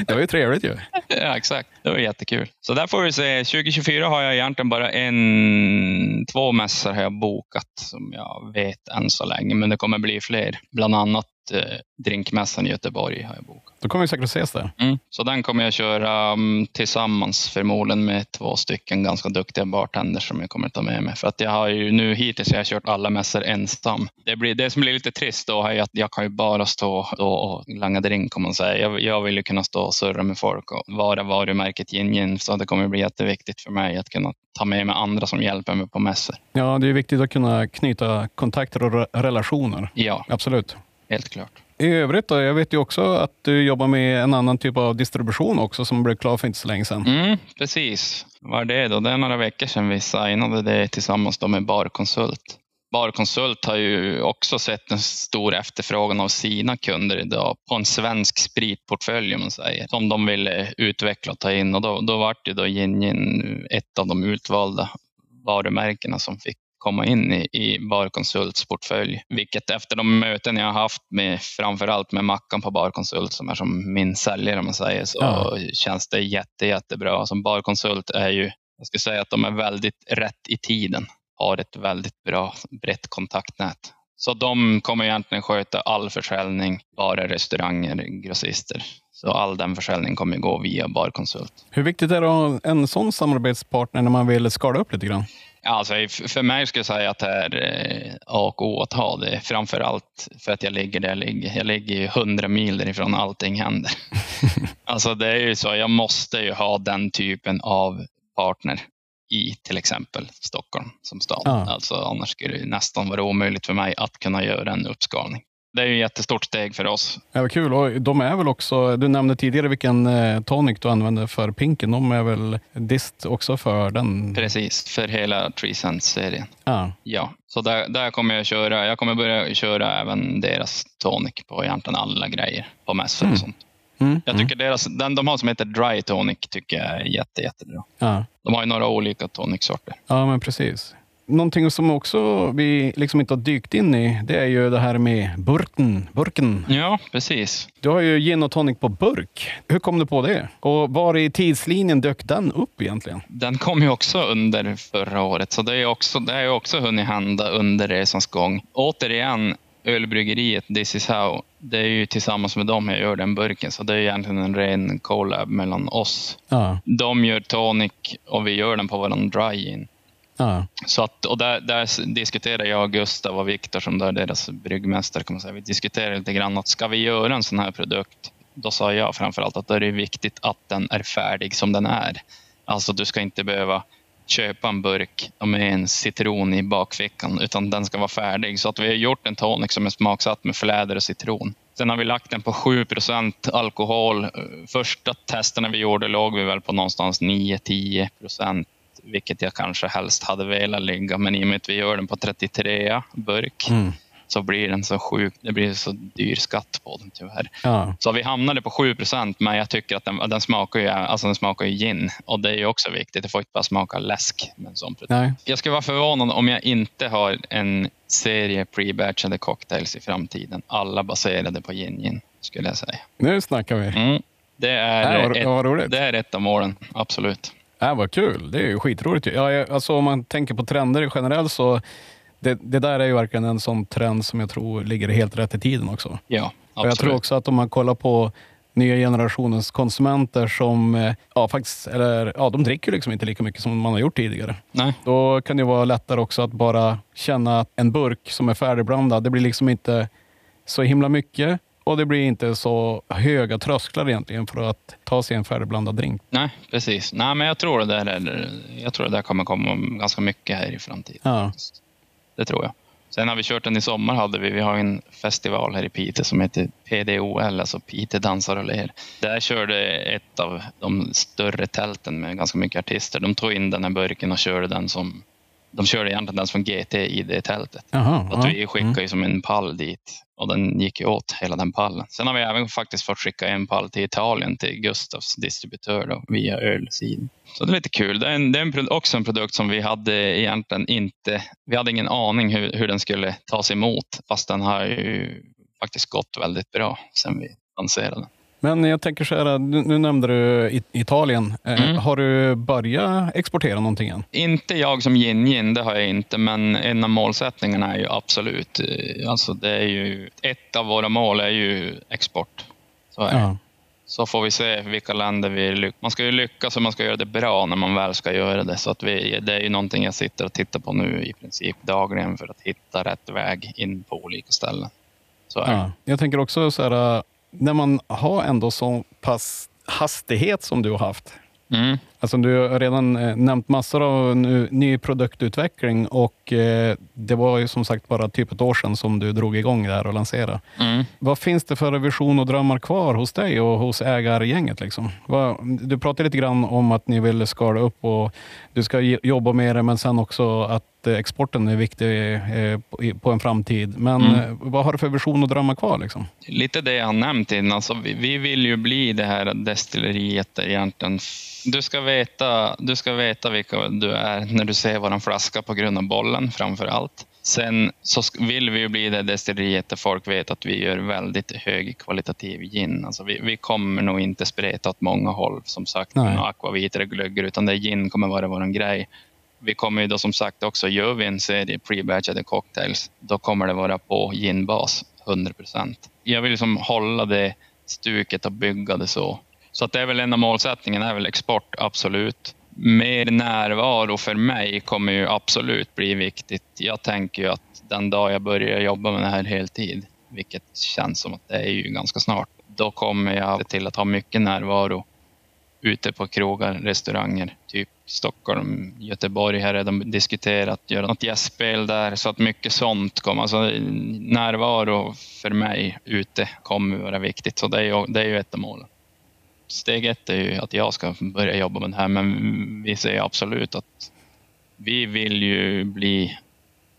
Det var ju trevligt ju. [LAUGHS] Ja, exakt. Det var jättekul. Så där får vi se. 2024 har jag egentligen bara en, två mässor har jag bokat som jag vet än så länge. Men det kommer bli fler. Bland annat Drinkmässan i Göteborg har jag bokat. Då kommer vi säkert att ses där. Mm. Så den kommer jag köra um, tillsammans förmodligen med två stycken ganska duktiga bartenders som jag kommer ta med mig. För att jag har ju nu hittills har jag kört alla mässor ensam. Det, blir, det som blir lite trist då är att jag kan ju bara stå och langa drink kan man säga. Jag, jag vill ju kunna stå och surra med folk och vara varumärket Yin Yin. Så det kommer bli jätteviktigt för mig att kunna ta med mig andra som hjälper mig på mässor. Ja, det är viktigt att kunna knyta kontakter och re- relationer. Ja, Absolut. Helt klart. I övrigt då, jag vet ju också att du jobbar med en annan typ av distribution också som blev klar för inte så länge sedan. Mm, precis. Vad är det då? Det är några veckor sedan vi signade det tillsammans då med Barkonsult. Barkonsult har ju också sett en stor efterfrågan av sina kunder idag på en svensk spritportfölj om man säger, som de ville utveckla och ta in. Och då, då var det då Yin Yin ett av de utvalda varumärkena som fick komma in i, i Barkonsults portfölj. Vilket efter de möten jag har haft med framförallt med Mackan på Barkonsult som är som min säljare om man säger så Ja. känns det jätte, jättebra. Som Barkonsult är ju, jag skulle säga att de är väldigt rätt i tiden. Har ett väldigt bra brett kontaktnät. Så de kommer egentligen sköta all försäljning, bara restauranger, grossister. Så all den försäljning kommer gå via Barkonsult. Hur viktigt är det att ha en sån samarbetspartner när man vill skala upp lite grann? Alltså, för mig skulle jag säga att det är eh, A och O att ha det. Framför allt för att jag ligger där jag ligger. Jag ligger 100 mil därifrån allting händer. [LAUGHS] alltså det är ju så, jag måste ju ha den typen av partner i till exempel Stockholm som stad. Ja. Alltså, annars skulle det nästan vara omöjligt för mig att kunna göra en uppskalning. Det är ju ett jättestort steg för oss. Ja, vad kul. Och de är väl också, du nämnde tidigare vilken eh, tonic du använder för pinken. De är väl dist också för den? Precis, för hela Tree Sense-serien. Ja. Ja, så där, där kommer jag köra. Jag kommer börja köra även deras tonic på egentligen alla grejer på mässor Mm. och sånt. Mm. Jag tycker deras, den de har som heter Dry Tonic tycker jag är jätte, jättebra. ja. De har ju några olika tonicsorter. Ja, men precis. Någonting som också vi liksom inte har dykt in i, det är ju det här med burken. burken. Ja, precis. Du har ju gin och tonic på burk. Hur kom du på det? Och var i tidslinjen dök den upp egentligen? Den kom ju också under förra året, så det är också, det har ju också hunnit hända under resans gång. Återigen, ölbryggeriet This is how, det är ju tillsammans med dem jag gör den burken, så det är egentligen en ren collab mellan oss. Ja. De gör tonic och vi gör den på våran dry-in ja. Så att, och där, där diskuterar jag och Gustav och Viktor som är deras bryggmästare. Kan man säga. Vi diskuterar lite grann att ska vi göra en sån här produkt, då sa jag framförallt att då är det viktigt att den är färdig som den är. Alltså du ska inte behöva köpa en burk med en citron i bakfickan, utan den ska vara färdig. Så att vi har gjort en tonic som är smaksatt med fläder och citron. Sen har vi lagt den på 7% alkohol. Första testerna vi gjorde låg vi väl på någonstans 9-10 procent vilket jag kanske helst hade velat ligga. Men i och med att vi gör den på 33 burk Mm. så blir den så sjuk. Det blir så dyr skatt på den tyvärr. ja. Så vi hamnade på 7% men jag tycker att den, den smakar ju alltså den smakar ju gin. Och det är ju också viktigt. Det får inte bara smaka läsk med en sån produkt. Nej. Jag skulle vara förvånad om jag inte har en serie pre-batchade cocktails i framtiden. Alla baserade på gin gin, skulle jag säga. Nu snackar vi. Mm. Det, är vad, ett, det är ett av målen, absolut. Ja, vad kul. Det är ju skitroligt. Ja, jag- alltså, om man tänker på trender generellt så det, det där är ju verkligen en sån trend som jag tror ligger helt rätt i tiden också. Ja, Och absolut. jag tror också att om man kollar på nya generationens konsumenter som eh, ja, faktiskt, eller, ja, de dricker liksom inte lika mycket som man har gjort tidigare. Nej. Då kan det vara lättare också att bara känna att en burk som är färdigblandad. Det blir liksom inte så himla mycket och det blir inte så höga trösklar egentligen för att ta sig en färdigblandad drink. Nej, precis. Nej, men jag tror det där, är, jag tror det där kommer komma ganska mycket här i framtiden. Ja. Det tror jag. Sen har vi kört den i sommar. hade Vi vi har en festival här i Piteå som heter PDOL, alltså Piteå dansar och ler. Där körde ett av de större tälten med ganska mycket artister. De tog in den här burken och körde den som de körde egentligen den som GT i det tältet. Jaha, Att vi skickade ju som en pall dit och den gick ju åt hela den pallen. Sen har vi även faktiskt fått skicka en pall till Italien till Gustavs distributör då, via ölsidan. Så det är lite kul. Det är, en, det är en, också en produkt som vi hade egentligen inte, vi hade ingen aning hur, hur den skulle tas emot fast den har ju faktiskt gått väldigt bra sen vi lanserade den. Men jag tänker så här, nu, nämnde du Italien. Eh, Mm. Har du börjat exportera någonting än? Inte jag som yin-yin, det har jag inte, men en av målsättningarna är ju absolut, eh, alltså det är ju, ett av våra mål är ju export. Så, är. Ja. så får vi se vilka länder vi lyckas. Man ska ju lyckas och man ska göra det bra när man väl ska göra det. Så att vi, det är ju någonting jag sitter och tittar på nu i princip dagligen för att hitta rätt väg in på olika ställen. Ja. Jag tänker också så här, äh, när man har ändå så pass hastighet som du har haft. Mm. Alltså du har redan eh, nämnt massor av ny produktutveckling och eh, det var ju som sagt bara typ ett år sedan som du drog igång det här och lanserade. Mm. Vad finns det för vision och drömmar kvar hos dig och hos ägargänget? Liksom? Du pratade lite grann om att ni vill skala upp och du ska jobba med det, men sen också att eh, exporten är viktig på, en framtid. Men Mm. vad har du för vision och drömmar kvar? Liksom? Lite det jag har nämnt innan. Alltså, vi, vi vill ju bli det här destilleriet egentligen. Du ska, veta, du ska veta vilka du är när du ser våran flaska på grund av bollen framför allt. Sen så vill vi ju bli det destilleriet där folk vet att vi gör väldigt högkvalitativ gin. Alltså vi, vi kommer nog inte spreta åt många håll som sagt med akvavit eller glögger utan det gin kommer vara vår grej. Vi kommer ju då som sagt också, gör vi en serie pre-batchade cocktails, då kommer det vara på ginbas, 100 procent. Jag vill liksom hålla det stuket och bygga det så. Så att det är väl en av målsättningarna, är väl export, absolut. Mer närvaro för mig kommer ju absolut bli viktigt. Jag tänker ju att den dag jag börjar jobba med det här heltid, vilket känns som att det är ju ganska snart, då kommer jag till att ha mycket närvaro ute på krogar, restauranger, typ Stockholm, Göteborg. Här har de diskuterat att göra något gästspel där, så att mycket sånt kommer. Alltså, närvaro för mig ute kommer vara viktigt, så det är ju, det är ju ett av målen. Steg ett är ju att jag ska börja jobba med det här, men vi säger absolut att vi vill ju bli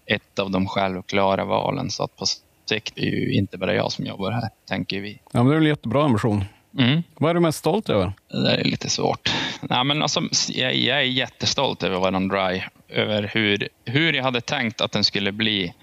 ett av de självklara valen, så att på sikt är ju inte bara jag som jobbar här, tänker vi. Ja, men det är en jättebra ambition. Mm. Vad är du mest stolt över? Det där är lite svårt. Nej, men alltså, jag, jag är jättestolt över våran dry. Över hur, hur jag hade tänkt att den skulle bli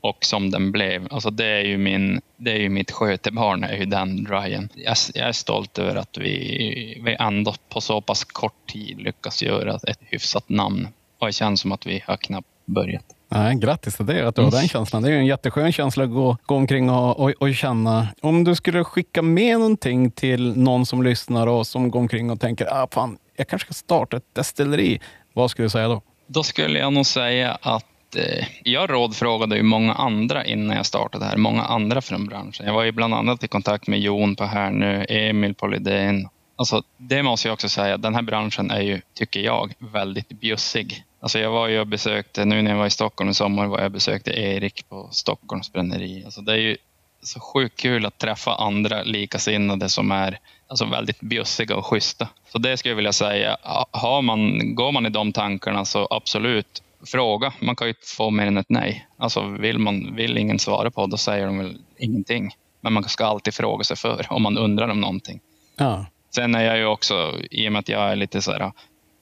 och som den blev. Alltså, det, är ju min, det är ju mitt skötebarn, är ju den dryen. Jag, jag är stolt över att vi, vi ändå på så pass kort tid lyckas göra ett hyfsat namn. Och det känns som att vi har knappt börjat. Nej, grattis till det, att du har den känslan. Det är en jätteskön känsla att gå, gå omkring och, och, och känna. Om du skulle skicka med någonting till någon som lyssnar och som går omkring och tänker, ah, fan, jag kanske ska starta ett destilleri. Vad skulle du säga då? Då skulle jag nog säga att eh, jag rådfrågade ju många andra innan jag startade här. Många andra från branschen. Jag var ju bland annat i kontakt med Jon på Härnö, Emil på Lidén. Alltså, det måste jag också säga, den här branschen är ju, tycker jag, väldigt bjussig. Alltså jag var ju och besökte, nu när jag var i Stockholm i sommar, var jag och besökte Erik på Stockholms bränneri. Alltså det är ju så sjukt kul att träffa andra likasinnade som är alltså väldigt bjussiga och schyssta. Så det skulle jag vilja säga. Har man, går man i de tankarna så absolut, fråga. Man kan ju inte få mer än ett nej. Alltså vill, man, vill ingen svara på, då säger de väl ingenting. Men man ska alltid fråga sig för om man undrar om någonting. Ja, Sen är jag ju också, i och med att jag är lite så här,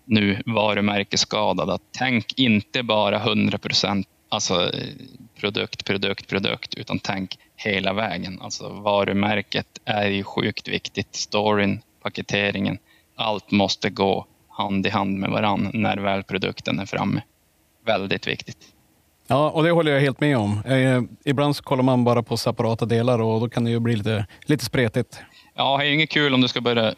nu varumärkesskadad, att tänk inte bara 100 procent alltså produkt, produkt, produkt, utan tänk hela vägen. Alltså varumärket är ju sjukt viktigt. Storyn, paketeringen, allt måste gå hand i hand med varann när väl produkten är framme. Väldigt viktigt. ja och det håller jag helt med om. Eh, ibland så kollar man bara på separata delar och då kan det ju bli lite, lite spretigt. Ja, det är inget kul om du ska börja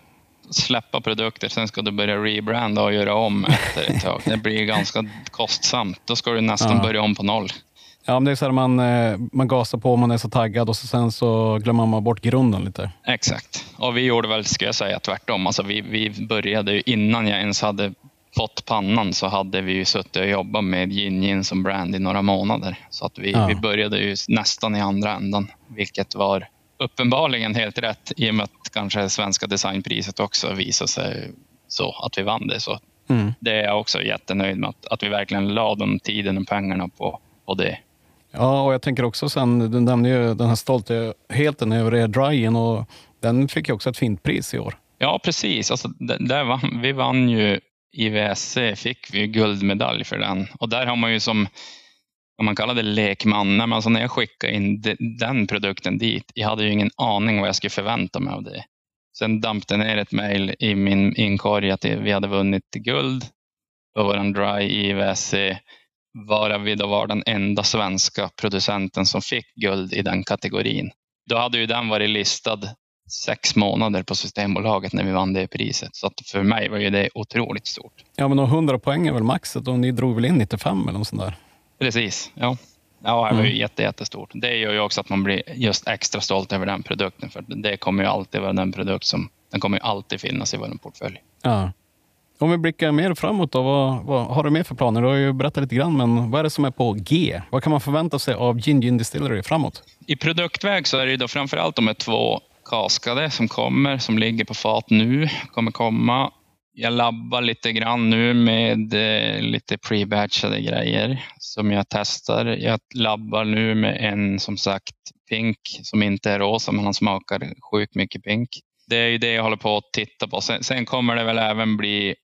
släppa produkter, sen ska du börja rebranda och göra om efter ett tag. Det blir ganska kostsamt. Då ska du nästan Ja. börja om på noll. Ja, men det är så här man, eh, man gasar på, man är så taggad och så sen så glömmer man bort grunden lite. Exakt. Och vi gjorde väl, ska jag säga, tvärtom. Alltså vi, vi började ju innan jag ens hade fått pannan så hade vi ju suttit och jobbat med Gin Gin som brand i några månader. Så att vi, Ja. vi började ju nästan i andra ändan, vilket var uppenbarligen helt rätt i och med att kanske svenska designpriset också visade sig så att vi vann det. Så Mm. det är jag också jättenöjd med, att, att vi verkligen la de tiden och pengarna på, på det. Ja, och jag tänker också sen, du nämnde ju den här stoltheten över er dryen och den fick ju också ett fint pris i år. Ja, precis. Alltså, d- där vann, vi vann ju IVSC, fick vi guldmedalj för den. Och där har man ju som, om man kallar det lekman, men alltså när jag skickade in de, den produkten dit, jag hade ju ingen aning vad jag skulle förvänta mig av det. Sen damp det ner ett mejl i min inkorg att vi hade vunnit guld på vår dry IVSC, varav vi då var den enda svenska producenten som fick guld i den kategorin. Då hade ju den varit listad sex månader på Systembolaget när vi vann det priset. Så att för mig var ju det otroligt stort. Ja, men och 100 poäng är väl maxet och ni drog väl in 95 eller något sånt där? Precis, ja. Ja, det var ju Mm. jätte, jättestort. Det gör ju också att man blir just extra stolt över den produkten. För det kommer ju alltid vara den produkt som, den kommer ju alltid finnas i vår portfölj. Ja. Om vi blickar mer framåt då, vad, vad har du mer för planer? Du har ju berättat lite grann, men vad är det som är på G? Vad kan man förvänta sig av Gin Gin Distillery framåt? I produktväg så är det ju då framförallt de här två kaskade som kommer, som ligger på fat nu, kommer komma. Jag labbar lite grann nu med eh, lite pre-batchade grejer som jag testar. Jag labbar nu med en som sagt pink som inte är rosa men han smakar sjukt mycket pink. Det är ju det jag håller på att titta på. Sen, sen kommer det väl även bli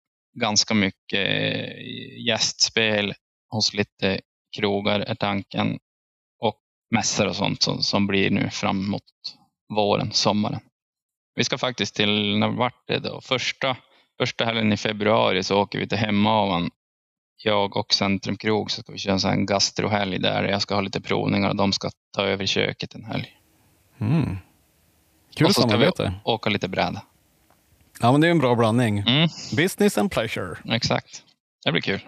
ganska mycket eh, gästspel hos lite krogar är tanken Och mässor och sånt som, som blir nu framåt våren, sommaren. Vi ska faktiskt till, när vart det då? Första, första helgen i februari så åker vi till Hemavan. Jag och Centrum Krog så ska vi köra en gastrohelg där jag ska ha lite provningar och de ska ta över köket en helg. Mm. Kul och så ska vi samarbete. åka lite bräda. Ja, men det är en bra blandning. Mm, Business and pleasure. exakt. Det blir kul.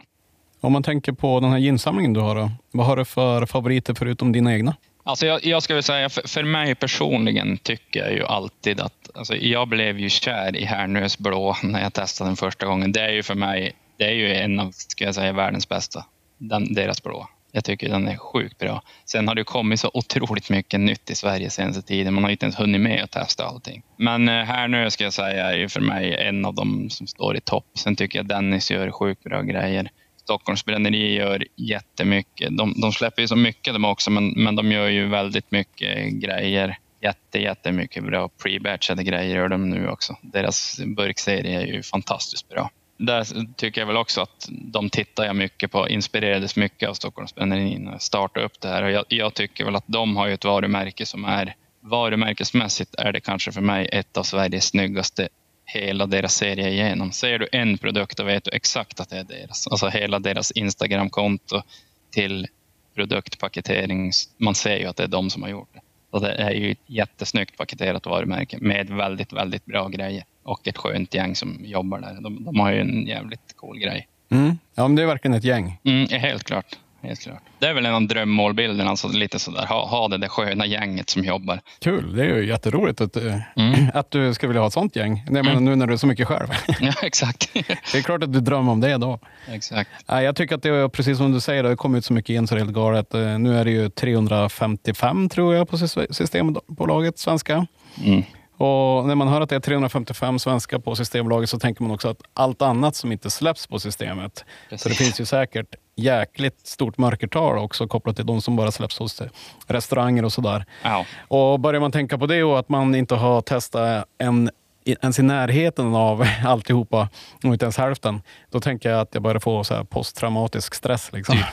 Om man tänker på den här ginsamlingen du har då, vad har du för favoriter förutom dina egna? Alltså jag, jag ska väl säga, för, för mig personligen tycker jag ju alltid att, alltså jag blev ju kär i Härnös blå när jag testade den första gången. Det är ju för mig, det är ju en av, ska jag säga, världens bästa. Den, deras blå. Jag tycker den är sjukt bra. Sen har det kommit så otroligt mycket nytt i Sverige senaste tiden. Man har inte ens hunnit med att testa allting. Men eh, här nu ska jag säga är ju för mig en av dem som står i topp. Sen tycker jag Dennis gör sjukt bra grejer. Stockholms bränneri gör jättemycket. De, de släpper ju så mycket de också, men, men de gör ju väldigt mycket grejer. Jätte, jättemycket bra pre-batchade grejer gör de nu också. Deras burkserie är ju fantastiskt bra. Där tycker jag väl också att de tittar jag mycket på, inspirerades mycket av Stockholms bränneri när jag startade upp det här. Och jag, jag tycker väl att de har ju ett varumärke som är varumärkesmässigt är det kanske för mig ett av Sveriges snyggaste hela deras serie igenom. Ser du en produkt då vet du exakt att det är deras. Alltså hela deras Instagramkonto till produktpaketering. Man ser ju att det är de som har gjort det. Så det är ju ett jättesnyggt paketerat varumärke med väldigt, väldigt bra grejer. Och ett skönt gäng som jobbar där. De, de har ju en jävligt cool grej. Mm. Ja, men det är verkligen ett gäng. Mm, helt klart. Helt klart. Det är väl en av drömmålbilderna, alltså lite sådär, ha, ha det där sköna gänget som jobbar. Kul, det är ju jätteroligt att, eh, Mm. [CLEARS THROAT] att du ska vilja ha ett sånt gäng. Jag menar nu när du är så mycket själv. [LAUGHS] Ja, exakt. Det är klart att du drömmer om det då. exakt. Jag tycker att det är precis som du säger, det har kommit så mycket in så det är helt galet. Eh, Nu är det ju 355 tror jag på sys- Systembolaget svenska. Mm. Och när man hör att det är 355 svenska på Systembolaget så tänker man också att allt annat som inte släpps på systemet. Så det Precis. finns ju säkert jäkligt stort mörkertal också kopplat till de som bara släpps hos restauranger och sådär. Ja. Och börjar man tänka på det och att man inte har testat en, ens i närheten av [LAUGHS] alltihopa, och inte ens hälften, då tänker jag att jag börjar få så posttraumatisk stress. Liksom. [LAUGHS]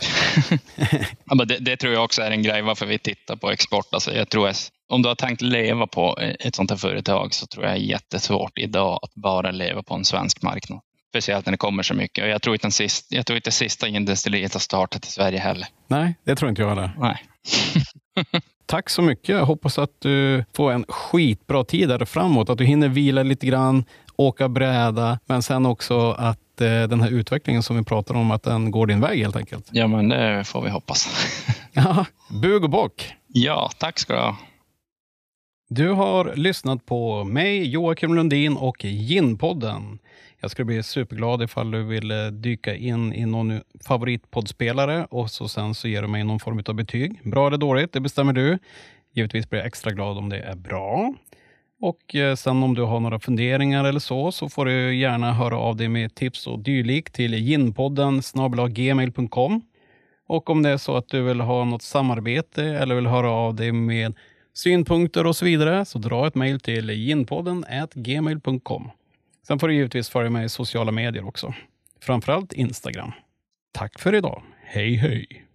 Ja, men det, det tror jag också är en grej varför vi tittar på export. Alltså jag tror om du har tänkt leva på ett sånt här företag så tror jag det är jättesvårt idag att bara leva på en svensk marknad. Speciellt när det kommer så mycket. Och jag tror inte, den sista, jag tror inte sista industrileriet har startat i Sverige heller. Nej, det tror inte jag heller. Nej. [LAUGHS] Tack så mycket. Jag hoppas att du får en skitbra tid där framåt. Att du hinner vila lite grann, åka bräda, men sen också att eh, den här utvecklingen som vi pratar om, att den går din väg helt enkelt. Ja, men det får vi hoppas. [LAUGHS] ja, bug och bock. Ja, tack ska du ha. Du har lyssnat på mig, Joakim Lundin och Ginpodden. Jag skulle bli superglad ifall du vill eh, dyka in i någon favoritpoddspelare och så sen så ger du mig någon form av betyg. Bra eller dåligt, det bestämmer du. Givetvis blir jag extra glad om det är bra. Och eh, sen om du har några funderingar eller så, så får du gärna höra av dig med tips och dylikt till ginpodden gmail.com. Och om det är så att du vill ha något samarbete eller vill höra av dig med synpunkter och så vidare, så dra ett mejl till ginpodden gmail.com. Sen får du givetvis följa mig i sociala medier också. Framförallt Instagram. Tack för idag. Hej hej!